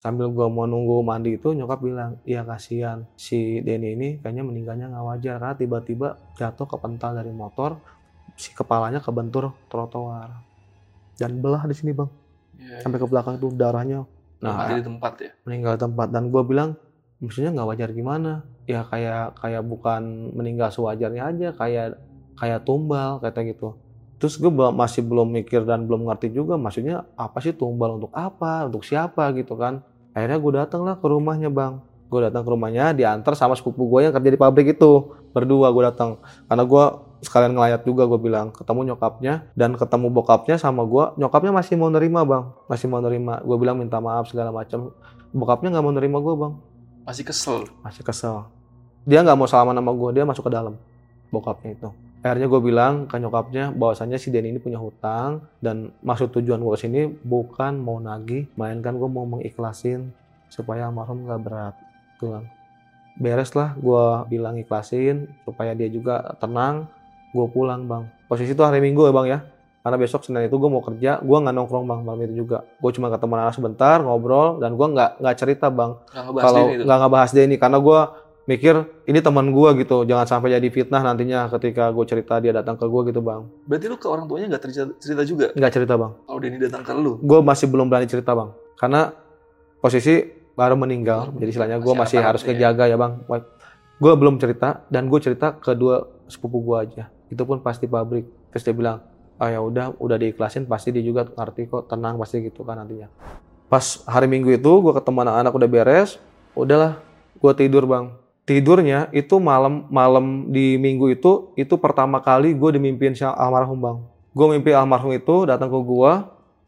Sambil gua mau nunggu mandi itu nyokap bilang iya kasihan. Si Denny ini kayaknya meninggalnya nggak wajar karena tiba-tiba jatuh ke pental dari motor si kepalanya kebentur trotoar. Dan belah di sini bang. Ya, sampai ke belakang tuh darahnya. Nah, nah di tempat ya. meninggal di tempat. Dan gua bilang maksudnya nggak wajar gimana? Ya kayak kayak bukan meninggal sewajarnya aja kayak kayak tumbal kata gitu terus gue masih belum mikir dan belum ngerti juga maksudnya apa sih tumbal untuk apa untuk siapa gitu kan. Akhirnya gue datang lah ke rumahnya bang. Gue datang ke rumahnya diantar sama sepupu gue yang kerja di pabrik itu. Berdua gue datang. Karena gue sekalian ngelayat juga gue bilang. Ketemu nyokapnya dan ketemu bokapnya sama gue nyokapnya masih mau nerima bang. Masih mau nerima. Gue bilang minta maaf segala macam bokapnya nggak mau nerima gue bang. Masih kesel. masih kesel. Dia nggak mau salaman sama gue dia masuk ke dalam bokapnya itu akhirnya gue bilang ke nyokapnya bahwasannya si Denny ini punya hutang dan maksud tujuan gue ke sini bukan mau nagih melainkan gue mau mengikhlasin supaya almarhum gak berat. Bilang beres lah gue bilang ikhlasin supaya dia juga tenang. Gue pulang bang. Posisi itu hari minggu ya bang ya. Karena besok senin itu gue mau kerja gue nggak nongkrong bang malam itu juga. Gue cuma ketemu anak sebentar ngobrol dan gue nggak nggak cerita bang kalau nggak ngebahas Denny. Karena gue mikir ini teman gue gitu. Jangan sampai jadi fitnah nantinya ketika gue cerita dia datang ke gue gitu bang. Berarti lu ke orang tuanya nggak cerita, cerita juga? Nggak cerita bang. Kalau Denny datang ke lu. gue masih belum berani cerita bang. Karena posisi baru meninggal jadi istilahnya gue Masih masih harus kejaga ya bang. Gue belum cerita dan gue cerita ke dua sepupu gue aja. Itu pun pasti pabrik. Terus dia bilang ah ya udah udah diikhlasin pasti dia juga ngerti kok tenang pasti gitu kan nantinya. Pas hari minggu itu gue ketemu anak-anak udah beres udahlah gue tidur bang tidurnya itu malam malam di minggu itu itu pertama kali gue dimimpiin si almarhum bang. Gue mimpi almarhum itu datang ke gue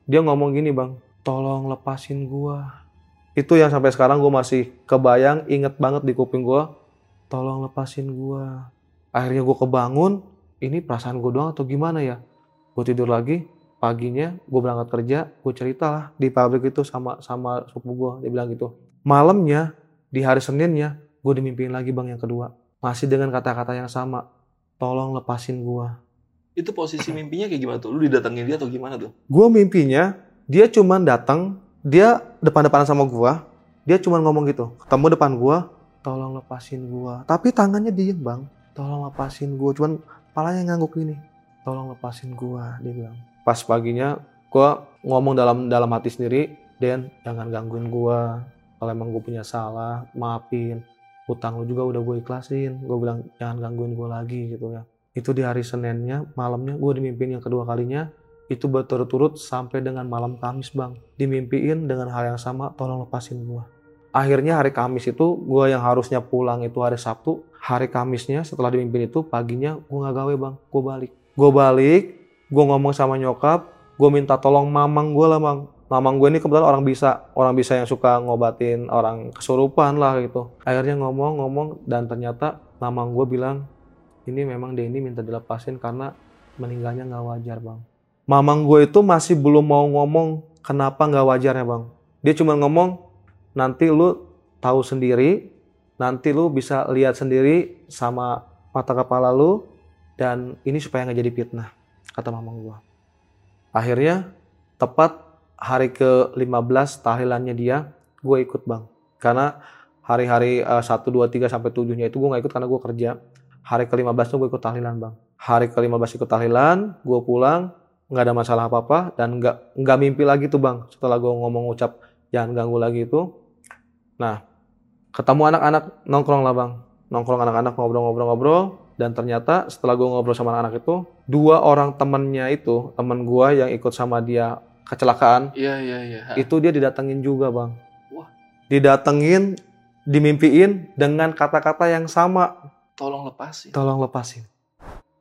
dia ngomong gini bang tolong lepasin gue itu yang sampai sekarang gue masih kebayang inget banget di kuping gue tolong lepasin gue akhirnya gue kebangun ini perasaan gue doang atau gimana ya? Gue tidur lagi paginya gue berangkat kerja gue cerita lah di pabrik itu sama sama sepupu gue dia bilang gitu. Malamnya di hari seninnya gue dimimpiin lagi bang yang kedua. Masih dengan kata-kata yang sama. Tolong lepasin gue Itu posisi mimpinya kayak gimana tuh? Lu didatengin dia atau gimana tuh? gue mimpinya dia cuman datang dia depan-depanan sama gue dia cuman ngomong gitu ketemu depan gue tolong lepasin gue tapi tangannya diem bang. Tolong lepasin gue cuman palanya ngangguk gini tolong lepasin gue dia bilang. Pas paginya gue ngomong dalam dalam hati sendiri Den jangan gangguin gue kalau emang gue punya salah maafin utang lu juga udah gue ikhlasin. Gue bilang jangan gangguin gue lagi gitu ya. Itu di hari Seninnya malamnya gue dimimpiin yang kedua kalinya. Itu berturut-turut sampai dengan malam Kamis bang. Dimimpiin dengan hal yang sama tolong lepasin gua. Akhirnya hari Kamis itu gua yang harusnya pulang itu hari Sabtu hari Kamisnya setelah dimimpin itu paginya gua nggak gawe bang. Gua balik. Gua balik gua ngomong sama nyokap gua minta tolong mamang gua lah bang mamang gue ini kebetulan orang bisa orang bisa yang suka ngobatin orang kesurupan lah gitu akhirnya ngomong-ngomong dan ternyata mamang gue bilang ini memang Denny minta dilepasin karena meninggalnya nggak wajar bang mamang gue itu masih belum mau ngomong kenapa nggak wajar ya bang. Dia cuma ngomong nanti lu tahu sendiri, nanti lu bisa lihat sendiri sama mata kepala lu dan ini supaya nggak jadi fitnah kata mamang gue. Akhirnya tepat hari ke-15 tahlilannya dia, gue ikut bang. Karena hari-hari uh, 1, 2, 3 sampai 7-nya itu gue nggak ikut karena gue kerja. Hari ke-15 tuh gue ikut tahlilan bang. Hari ke-15 ikut tahlilan, gue pulang, nggak ada masalah apa-apa dan nggak nggak mimpi lagi tuh bang. Setelah gue ngomong ucap jangan ganggu lagi itu. Nah, ketemu anak-anak nongkrong lah bang. Nongkrong anak-anak ngobrol-ngobrol-ngobrol dan ternyata setelah gue ngobrol sama anak-anak itu dua orang temennya itu temen gue yang ikut sama dia kecelakaan. Iya, iya, iya. itu dia didatengin juga bang. Wah. didatengin dimimpiin dengan kata-kata yang sama. Tolong lepasin. tolong lepasin.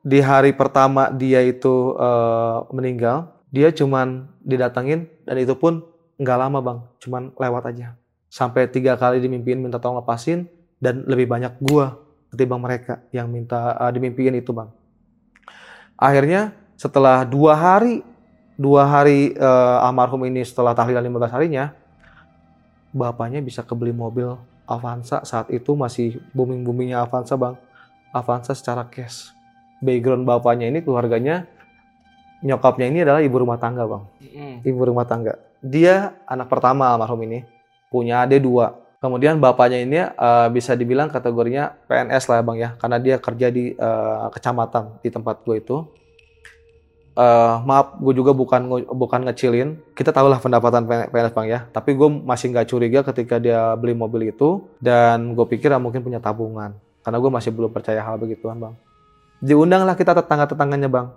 Di hari pertama dia itu eh, meninggal dia cuman didatengin dan itu pun nggak lama bang. Cuman lewat aja. Sampai tiga kali dimimpiin minta tolong lepasin dan lebih banyak gua ketimbang mereka yang minta eh, dimimpiin itu bang. Akhirnya setelah dua hari dua hari eh, almarhum ini setelah tahlilan 15 harinya bapaknya bisa kebeli mobil Avanza. Saat itu masih booming boomingnya Avanza bang. Avanza secara cash. Background bapaknya ini keluarganya nyokapnya ini adalah ibu rumah tangga bang. Ibu rumah tangga. Dia anak pertama almarhum ini. Punya adik dua. Kemudian bapaknya ini eh, bisa dibilang kategorinya PNS lah ya bang ya. Karena dia kerja di eh, kecamatan di tempat gue itu Eh, maaf gue juga bukan bukan ngecilin. Kita tahu lah pendapatan PNS bang ya. Tapi gue masih nggak curiga ketika dia beli mobil itu dan gue pikir ah, mungkin punya tabungan. Karena gue masih belum percaya hal begituan bang. Diundanglah kita tetangga-tetangganya bang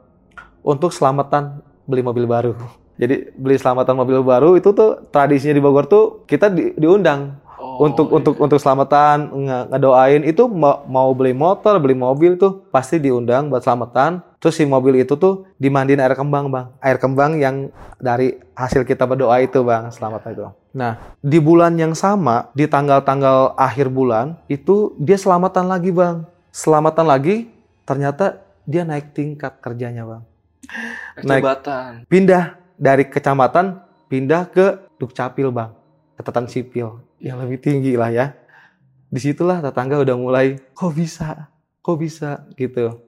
untuk selamatan beli mobil baru. Jadi beli selamatan mobil baru itu tuh tradisinya di Bogor tuh kita di- diundang Oh, untuk iya. untuk untuk selamatan nge- ngedoain. Itu mau, mau beli motor beli mobil tuh pasti diundang buat selamatan terus si mobil itu tuh dimandiin air kembang bang. Air kembang yang dari hasil kita berdoa itu bang. Selamatan itu. Nah di bulan yang sama di tanggal-tanggal akhir bulan itu dia selamatan lagi bang. Selamatan lagi ternyata dia naik tingkat kerjanya bang. Naik- pindah dari kecamatan pindah ke dukcapil bang. Catatan sipil. Yang lebih tinggi lah ya. Di situlah tetangga udah mulai kok bisa? Kok bisa? Gitu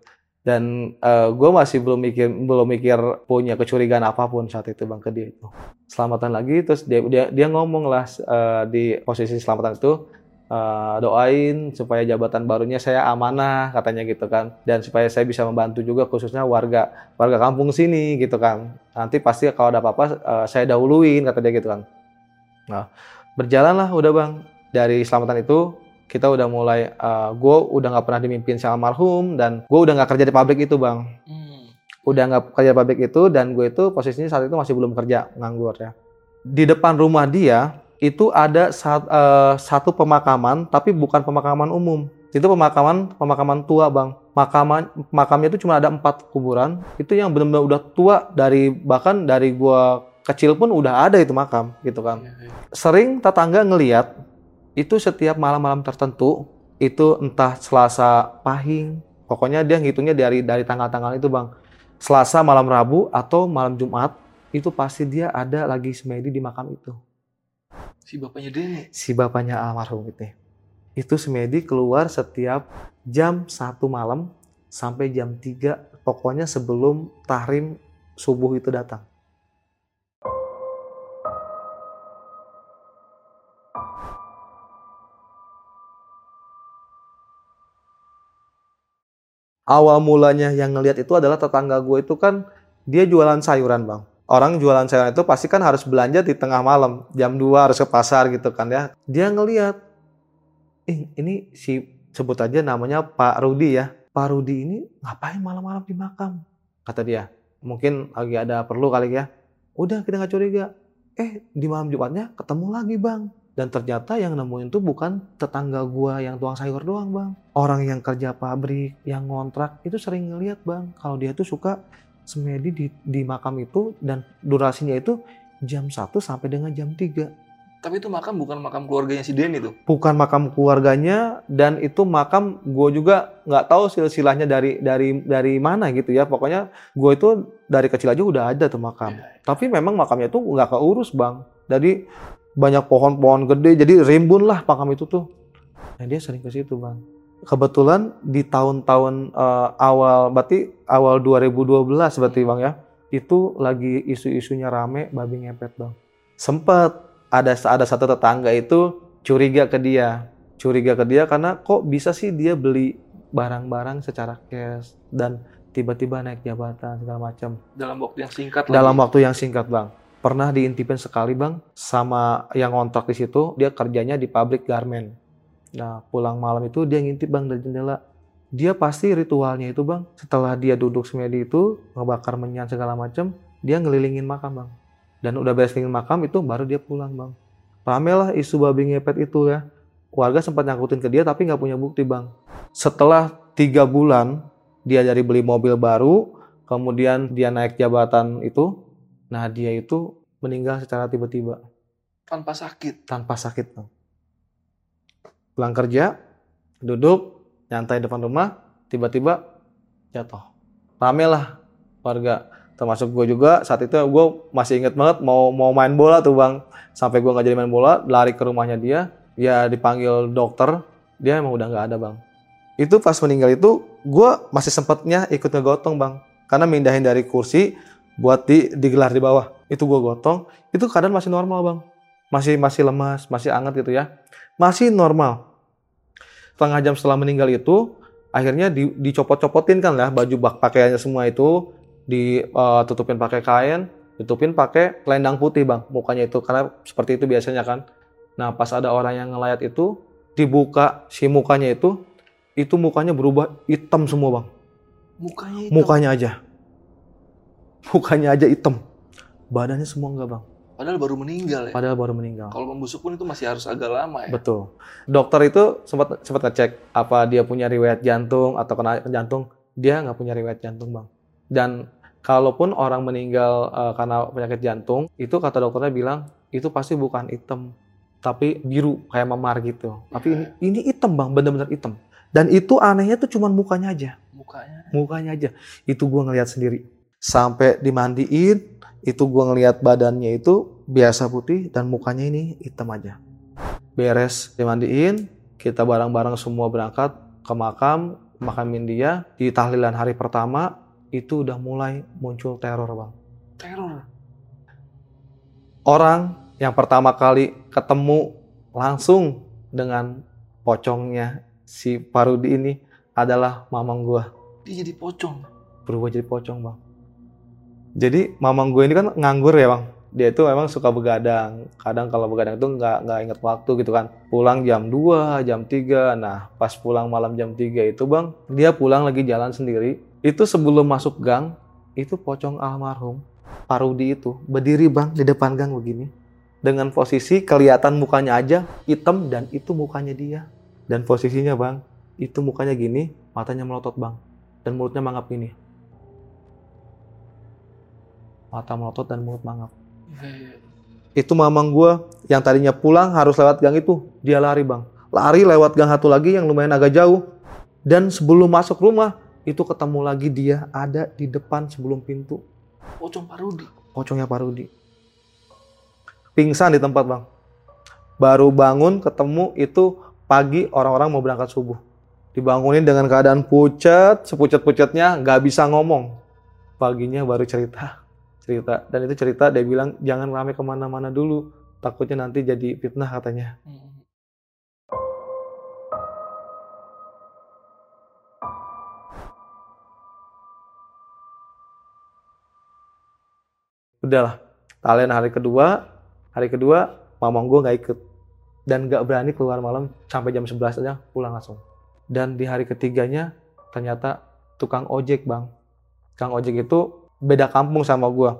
dan gue masih belum mikir belum mikir punya kecurigaan apa pun saat itu bang ke dia itu. Selamatan lagi terus dia dia, dia ngomong lah eh, di posisi selamatan itu eh, doain supaya jabatan barunya saya amanah katanya gitu kan. Dan supaya saya bisa membantu juga khususnya warga warga kampung sini gitu kan. Nanti pasti kalau ada apa-apa eh, saya dahuluin kata dia gitu kan. Nah berjalanlah udah bang. Dari selamatan itu kita udah mulai gue udah nggak pernah dimimpin sama almarhum dan gue udah nggak kerja di pabrik itu bang. Hmm. udah nggak kerja di pabrik itu dan gue itu posisinya saat itu masih belum kerja nganggur ya. Di depan rumah dia itu ada sat- eh, satu pemakaman tapi bukan pemakaman umum. Itu pemakaman pemakaman tua bang. Makaman makamnya itu cuma ada empat kuburan. Itu yang benar-benar udah tua dari bahkan dari gua kecil pun udah ada itu makam gitu kan. Iya, iya. sering tetangga ngeliat itu setiap malam-malam tertentu itu entah Selasa Pahing pokoknya dia ngitungnya dari dari tanggal-tanggal itu bang. Selasa malam Rabu atau malam Jumat itu pasti dia ada lagi semedi di makam itu. Si bapaknya Denny. si bapaknya almarhum itu. Itu semedi keluar setiap jam satu malam sampai jam 3 pokoknya sebelum tahrim subuh itu datang awal mulanya yang ngelihat itu adalah tetangga gue itu kan dia jualan sayuran bang. Orang jualan sayuran itu pasti kan harus belanja di tengah malam jam 2 harus ke pasar gitu kan ya. Dia ngelihat eh, ini si sebut aja namanya Pak Rudi ya. Pak Rudi ini ngapain malam-malam di makam? Kata dia mungkin lagi ada perlu kali ya. Udah kita nggak curiga. Eh di malam Jumatnya ketemu lagi bang dan ternyata yang nemuin tuh bukan tetangga gua yang tuang sayur doang bang. Orang yang kerja pabrik yang ngontrak itu sering ngeliat bang kalau dia tuh suka semedi di, di makam itu dan durasinya itu jam 1 sampai dengan jam 3 Tapi itu makam bukan makam keluarganya si Denny tuh. bukan makam keluarganya dan itu makam gue juga nggak tahu silsilahnya dari dari dari mana gitu ya. Pokoknya gue itu dari kecil aja udah ada tuh makam. Iya, tapi memang makamnya tuh nggak keurus bang. Jadi banyak pohon-pohon gede jadi rimbun lah makam itu tuh nah dia sering ke situ bang kebetulan di tahun-tahun eh, awal berarti awal 2012 berarti bang ya itu lagi isu-isunya rame babi ngepet bang sempet ada ada satu tetangga itu curiga ke dia. Curiga ke dia karena kok bisa sih dia beli barang-barang secara cash dan tiba-tiba naik jabatan segala macam. Dalam waktu yang singkat Dalam lagi. waktu yang singkat, Bang. Pernah diintipin sekali, Bang, sama yang kontrak di situ, dia kerjanya di pabrik garment. Nah, pulang malam itu dia ngintip, Bang, dari jendela. Dia pasti ritualnya itu, Bang, setelah dia duduk semedi itu, ngebakar menyan segala macam, dia ngelilingin makam, Bang. Dan udah beres ngelilingin makam itu baru dia pulang, Bang. Rame lah isu babi ngepet itu ya. Warga sempat nyangkutin ke dia tapi nggak punya bukti, Bang. Setelah tiga bulan, dia dari beli mobil baru, kemudian dia naik jabatan itu, nah dia itu meninggal secara tiba-tiba Tanpa sakit. tanpa sakit bang. Pulang kerja, duduk, nyantai depan rumah, tiba-tiba jatuh. Rame lah warga, termasuk gue juga. Saat itu gue masih inget banget mau mau main bola tuh bang. Sampai gue nggak jadi main bola, lari ke rumahnya dia, ya dipanggil dokter, dia emang udah nggak ada bang. Itu pas meninggal itu, gue masih sempatnya ikut ngegotong bang, karena mindahin dari kursi buat di digelar di bawah. Itu gue gotong, itu keadaan masih normal bang, masih masih lemas, masih anget gitu ya, masih normal. Setengah jam setelah meninggal itu, akhirnya di, dicopot-copotin kan lah baju bak pakaiannya semua itu, ditutupin pakai kain, ditutupin pakai selendang putih bang, mukanya itu karena seperti itu biasanya kan. Nah pas ada orang yang ngelayat itu, dibuka si mukanya itu, itu mukanya berubah hitam semua bang, Mukanya itu. mukanya aja, mukanya aja hitam, badannya semua enggak bang, Padahal baru meninggal ya. padahal baru meninggal. Kalau membusuk pun itu masih harus agak lama ya. Betul. Dokter itu sempat sempat ngecek apa dia punya riwayat jantung atau kena jantung. Dia nggak punya riwayat jantung bang. Dan kalaupun orang meninggal eh, karena penyakit jantung, itu kata dokternya bilang itu pasti bukan hitam, tapi biru kayak memar gitu. Tapi ini ini hitam bang, bener-bener hitam. Dan itu anehnya tuh cuman mukanya aja, Mukanya. mukanya aja. Itu gua ngelihat sendiri. Sampai dimandiin, itu gua ngelihat badannya itu biasa putih dan mukanya ini hitam aja beres dimandiin, kita bareng-bareng semua berangkat ke makam, makamin dia. Di tahlilan hari pertama, itu udah mulai muncul teror, Bang. Teror. Orang yang pertama kali ketemu langsung dengan pocongnya si Parudi ini adalah mamang gua. Dia jadi pocong. Berubah jadi pocong, Bang. Jadi mamang gue ini kan nganggur ya, Bang. Dia itu memang suka begadang. Kadang kalau begadang itu nggak nggak inget waktu gitu kan. Pulang jam 2, jam 3. Nah, pas pulang malam jam 3 itu, Bang, dia pulang lagi jalan sendiri. Itu sebelum masuk gang, itu pocong almarhum Parudi itu berdiri, Bang, di depan gang begini. Dengan posisi kelihatan mukanya aja hitam dan itu mukanya dia. Dan posisinya, Bang, itu mukanya gini, matanya melotot, Bang. Dan mulutnya mangap gini. Mata melotot dan mulut mangap. Iya, Itu mamang gua yang tadinya pulang harus lewat gang itu, dia lari, Bang. Lari lewat gang satu lagi yang lumayan agak jauh. Dan sebelum masuk rumah, itu ketemu lagi dia ada di depan sebelum pintu. Pocong Parudi. Pocongnya Parudi. Pingsan di tempat, Bang. Baru bangun ketemu itu pagi orang-orang mau berangkat subuh. Dibangunin dengan keadaan pucat, sepucat-pucatnya, nggak bisa ngomong. Paginya baru cerita. Cerita. Dan itu cerita dia bilang jangan rame ke mana-mana dulu. Takutnya nanti jadi fitnah katanya. Hmm. Udahlah. Talian hari kedua, hari kedua mamang gue nggak ikut. Dan nggak berani keluar malam sampai jam 11 aja pulang langsung. Dan di hari ketiganya ternyata tukang ojek bang. Tukang ojek itu beda kampung sama gue.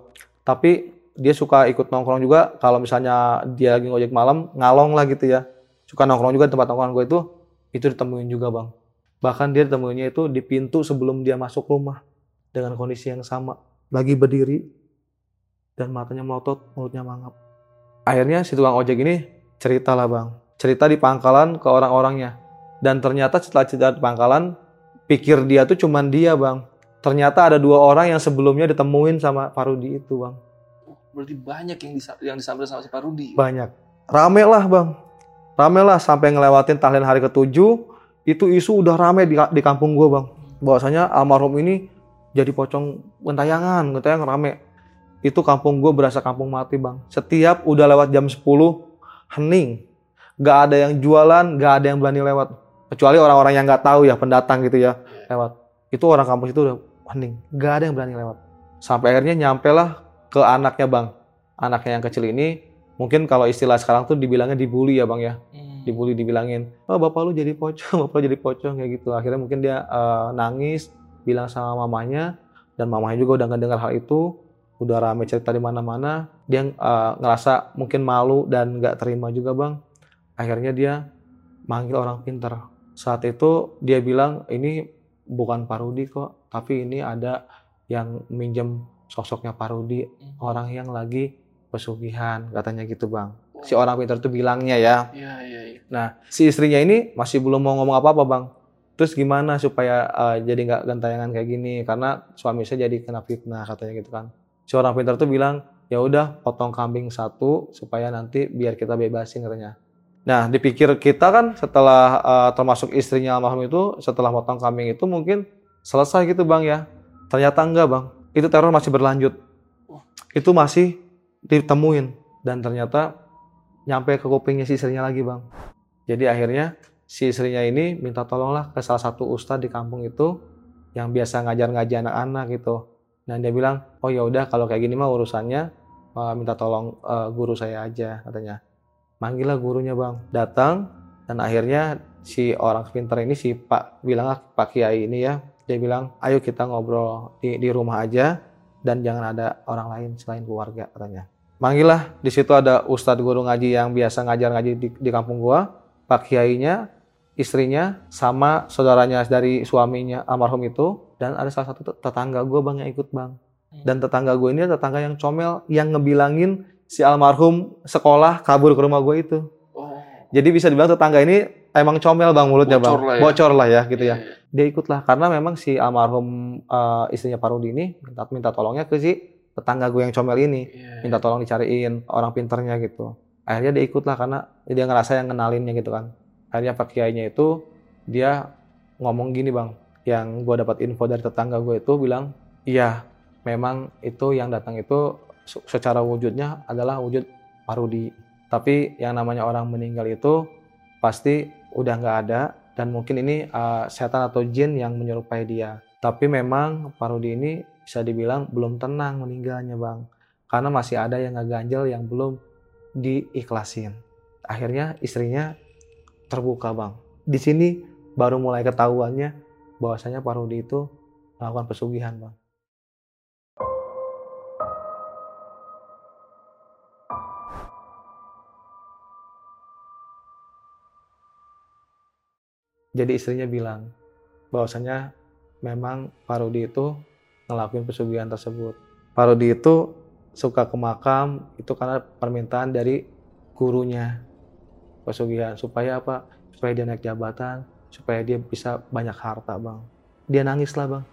Tapi dia suka ikut nongkrong juga kalau misalnya dia lagi ngojek malam ngalong lah gitu ya. Suka nongkrong juga tempat nongkrong gue itu, itu ditemuin juga bang. Bahkan dia ditemuinnya itu di pintu sebelum dia masuk rumah. Dengan kondisi yang sama. Lagi berdiri, dan matanya melotot, mulutnya mangap. Akhirnya si tukang ojek ini cerita lah bang, cerita di pangkalan ke orang-orangnya. Dan ternyata setelah cerita di pangkalan, pikir dia tuh cuman dia bang. Ternyata ada dua orang yang sebelumnya ditemuin sama Parudi itu bang. Berarti banyak yang disa yang sama si Parudi. Banyak. Rame lah bang. Rame lah sampai ngelewatin tahlilan hari ketujuh, itu isu udah rame di, di kampung gue bang. Bahwasanya almarhum ini jadi pocong gentayangan, gentayang rame. Itu kampung gue berasa kampung mati bang. Setiap udah lewat jam 10, hening. Gak ada yang jualan, gak ada yang berani lewat. Kecuali orang-orang yang nggak tahu ya, pendatang gitu ya, lewat. Itu orang kampus itu udah hening. Gak ada yang berani lewat. Sampai akhirnya nyampe lah ke anaknya bang. Anaknya yang kecil ini, mungkin kalau istilah sekarang tuh dibilangnya dibully ya bang ya. Dibully dibilangin, oh bapak lu jadi pocong, bapak lu jadi pocong kayak gitu. Akhirnya mungkin dia eh, nangis, bilang sama mamanya, dan mamanya juga udah ngedengar hal itu udah rame cerita di mana-mana dia eh, ngerasa mungkin malu dan nggak terima juga bang akhirnya dia manggil orang pintar saat itu dia bilang ini bukan Parudi kok tapi ini ada yang minjem sosoknya Parudi orang yang lagi pesugihan katanya gitu bang si orang pintar itu bilangnya ya Iya, iya, iya. Nah, si istrinya ini masih belum mau ngomong apa-apa, Bang. Terus gimana supaya eh, jadi nggak gentayangan kayak gini? Karena suami saya jadi kena fitnah katanya gitu kan. Si orang pintar tuh bilang, ya udah potong kambing satu supaya nanti biar kita bebasin katanya. Nah, dipikir kita kan setelah eh, termasuk istrinya almarhum itu setelah potong kambing itu mungkin selesai gitu, Bang ya. Ternyata enggak, Bang. Itu teror masih berlanjut. Itu masih ditemuin dan ternyata nyampe ke kupingnya si istrinya lagi bang. Jadi akhirnya si istrinya ini minta tolonglah ke salah satu ustadz di kampung itu yang biasa ngajar-ngajar anak-anak gitu. Dan dia bilang, oh ya udah kalau kayak gini mah urusannya eh, minta tolong eh, guru saya aja katanya. Manggillah gurunya bang, datang dan akhirnya si orang pintar ini si Pak bilang ah, Pak Kiai ini ya, dia bilang ayo kita ngobrol di, di rumah aja dan jangan ada orang lain selain keluarga katanya. Manggillah di situ ada ustadz guru ngaji yang biasa ngajar ngaji di, di kampung gua, Pak Kiainya, istrinya, sama saudaranya dari suaminya almarhum itu, dan ada salah satu tet- tetangga gua bang yang ikut bang. Dan tetangga gue ini tetangga yang comel yang ngebilangin si almarhum sekolah kabur ke rumah gue itu. Jadi bisa dibilang tetangga ini emang comel bang mulutnya Bocor bang, lah ya. bocor lah ya gitu ya. Iya, iya. Dia ikutlah karena memang si almarhum eh, istrinya Parudi ini minta, minta tolongnya ke si tetangga gue yang comel ini Iya, minta tolong dicariin orang pinternya gitu. Akhirnya dia ikut lah karena dia ngerasa yang kenalinnya gitu kan. Akhirnya Pak Kiainya itu dia ngomong gini bang, yang gue dapat info dari tetangga gue itu bilang, iya memang itu yang datang itu se- secara wujudnya adalah wujud parudi. Tapi yang namanya orang meninggal itu pasti udah nggak ada dan mungkin ini uh, setan atau jin yang menyerupai dia. Tapi memang parudi ini bisa dibilang belum tenang meninggalnya bang karena masih ada yang ngeganjel yang belum diikhlasin. Akhirnya istrinya terbuka bang. Di sini baru mulai ketahuannya bahwasanya Parudi itu melakukan pesugihan bang. Jadi istrinya bilang bahwasanya memang Parudi itu ngelakuin pesugihan tersebut. Parodi itu suka ke makam itu karena permintaan dari gurunya pesugihan supaya apa? Supaya dia naik jabatan, supaya dia bisa banyak harta, Bang. Dia nangis lah, Bang.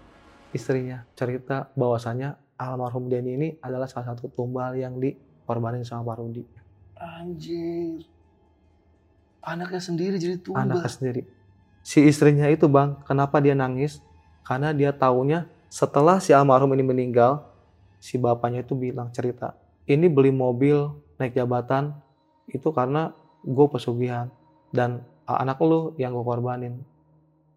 Istrinya cerita bahwasanya almarhum Denny ini adalah salah satu tumbal yang dikorbanin sama Parodi. Anjir. Anaknya sendiri jadi tumbal. Anaknya sendiri. Si istrinya itu, Bang, kenapa dia nangis? Karena dia taunya setelah si almarhum ini meninggal, si bapaknya itu bilang cerita, ini beli mobil naik jabatan itu karena gue pesugihan dan anak lu yang gue korbanin.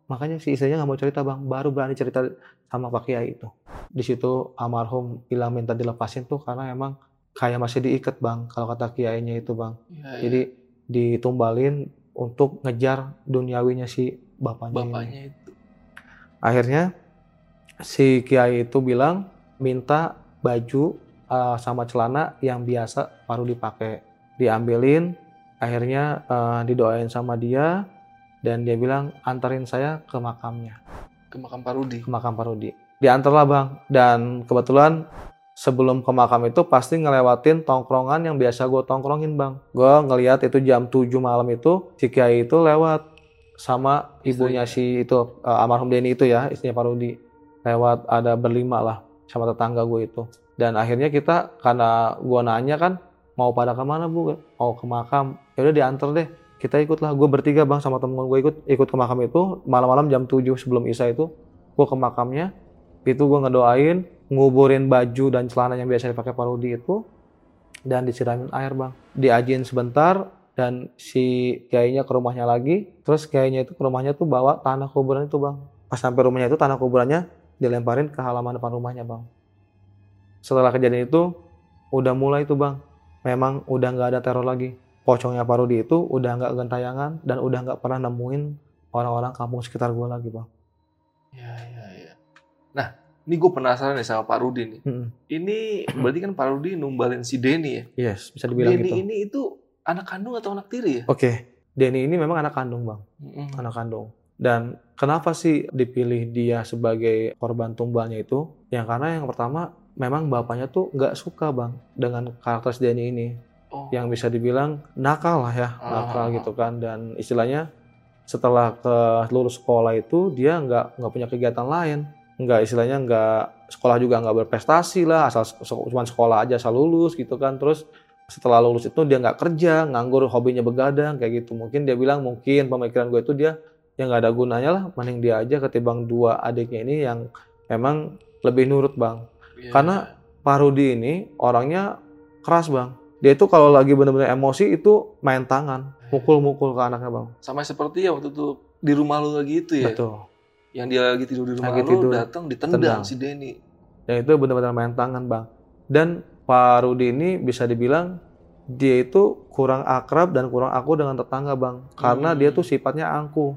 Makanya si istrinya nggak mau cerita bang, baru berani cerita sama Pak Kiai itu. Di situ almarhum bilang minta dilepasin tuh karena emang kayak masih diikat bang, kalau kata kiainya itu bang. Iya, iya. Jadi ditumbalin untuk ngejar duniawinya si bapaknya, ini. bapaknya itu. Akhirnya si kiai itu bilang minta baju uh, sama celana yang biasa baru dipakai. Diambilin, akhirnya uh, didoain sama dia dan dia bilang antarin saya ke makamnya, Ke makam Parudi. ke makam Parudi. Diantarlah bang dan kebetulan sebelum ke makam itu pasti ngelewatin tongkrongan yang biasa gue tongkrongin bang. Gue ngeliat itu jam 7 malam itu si kiai itu lewat sama ibunya si itu uh, almarhum Denny itu ya istrinya Parudi lewat ada berlima lah sama tetangga gue itu. Dan akhirnya kita karena gue nanya kan mau pada ke mana bu? Mau ke makam. Ya udah diantar deh kita ikutlah. Gue bertiga bang sama temen gue ikut ikut ke makam itu. Malam-malam jam 7 sebelum isya itu gue ke makamnya itu gue ngedoain nguburin baju dan celana yang biasa dipakai Parudi itu dan disiramin air bang. Diajin sebentar dan si kiainya ke rumahnya lagi. Terus kiainya itu ke rumahnya tuh bawa tanah kuburan itu bang. Pas sampai rumahnya itu tanah kuburannya dilemparin ke halaman depan rumahnya bang. Setelah kejadian itu udah mulai tuh bang. Memang udah nggak ada teror lagi. Pocongnya Parudi itu udah nggak gentayangan dan udah nggak pernah nemuin orang-orang kampung sekitar gue lagi bang. Ya, ya, ini gue penasaran nih sama Pak Rudi nih. Mm-mm. Ini berarti kan Pak Rudi numbalin si Denny ya? yes bisa dibilang Denny gitu ini itu anak kandung atau anak tiri ya? oke Denny ini memang anak kandung bang Mm-mm. anak kandung. Dan kenapa sih dipilih dia sebagai korban tumbalnya itu? Ya karena yang pertama memang bapaknya tuh nggak suka bang dengan karakter si Denny ini, Oh. yang bisa dibilang nakal lah ya, Ah. nakal gitu kan. Dan istilahnya setelah ke lulus sekolah itu dia nggak nggak punya kegiatan lain, nggak istilahnya nggak sekolah juga nggak berprestasi lah, asal cuma sekolah aja asal lulus gitu kan. Terus setelah lulus itu dia nggak kerja, nganggur, hobinya begadang kayak gitu. Mungkin dia bilang mungkin pemikiran gue itu dia yang nggak ada gunanya lah, mending dia aja ketimbang dua adiknya ini yang memang lebih nurut bang. Iya. Karena Pak Rudi ini orangnya keras bang. Dia itu kalau lagi bener-bener emosi itu main tangan, mukul-mukul ke anaknya bang. sama seperti ya waktu itu di rumah lu lagi itu ya. Betul. Yang dia lagi tidur di rumah Lagi lu datang ditendang Tendang. si Denny. Dan itu benar-benar main tangan bang. Dan Pak Rudi ini bisa dibilang dia itu kurang akrab dan kurang aku dengan tetangga bang. Karena Hmm. dia tuh sifatnya angkuh.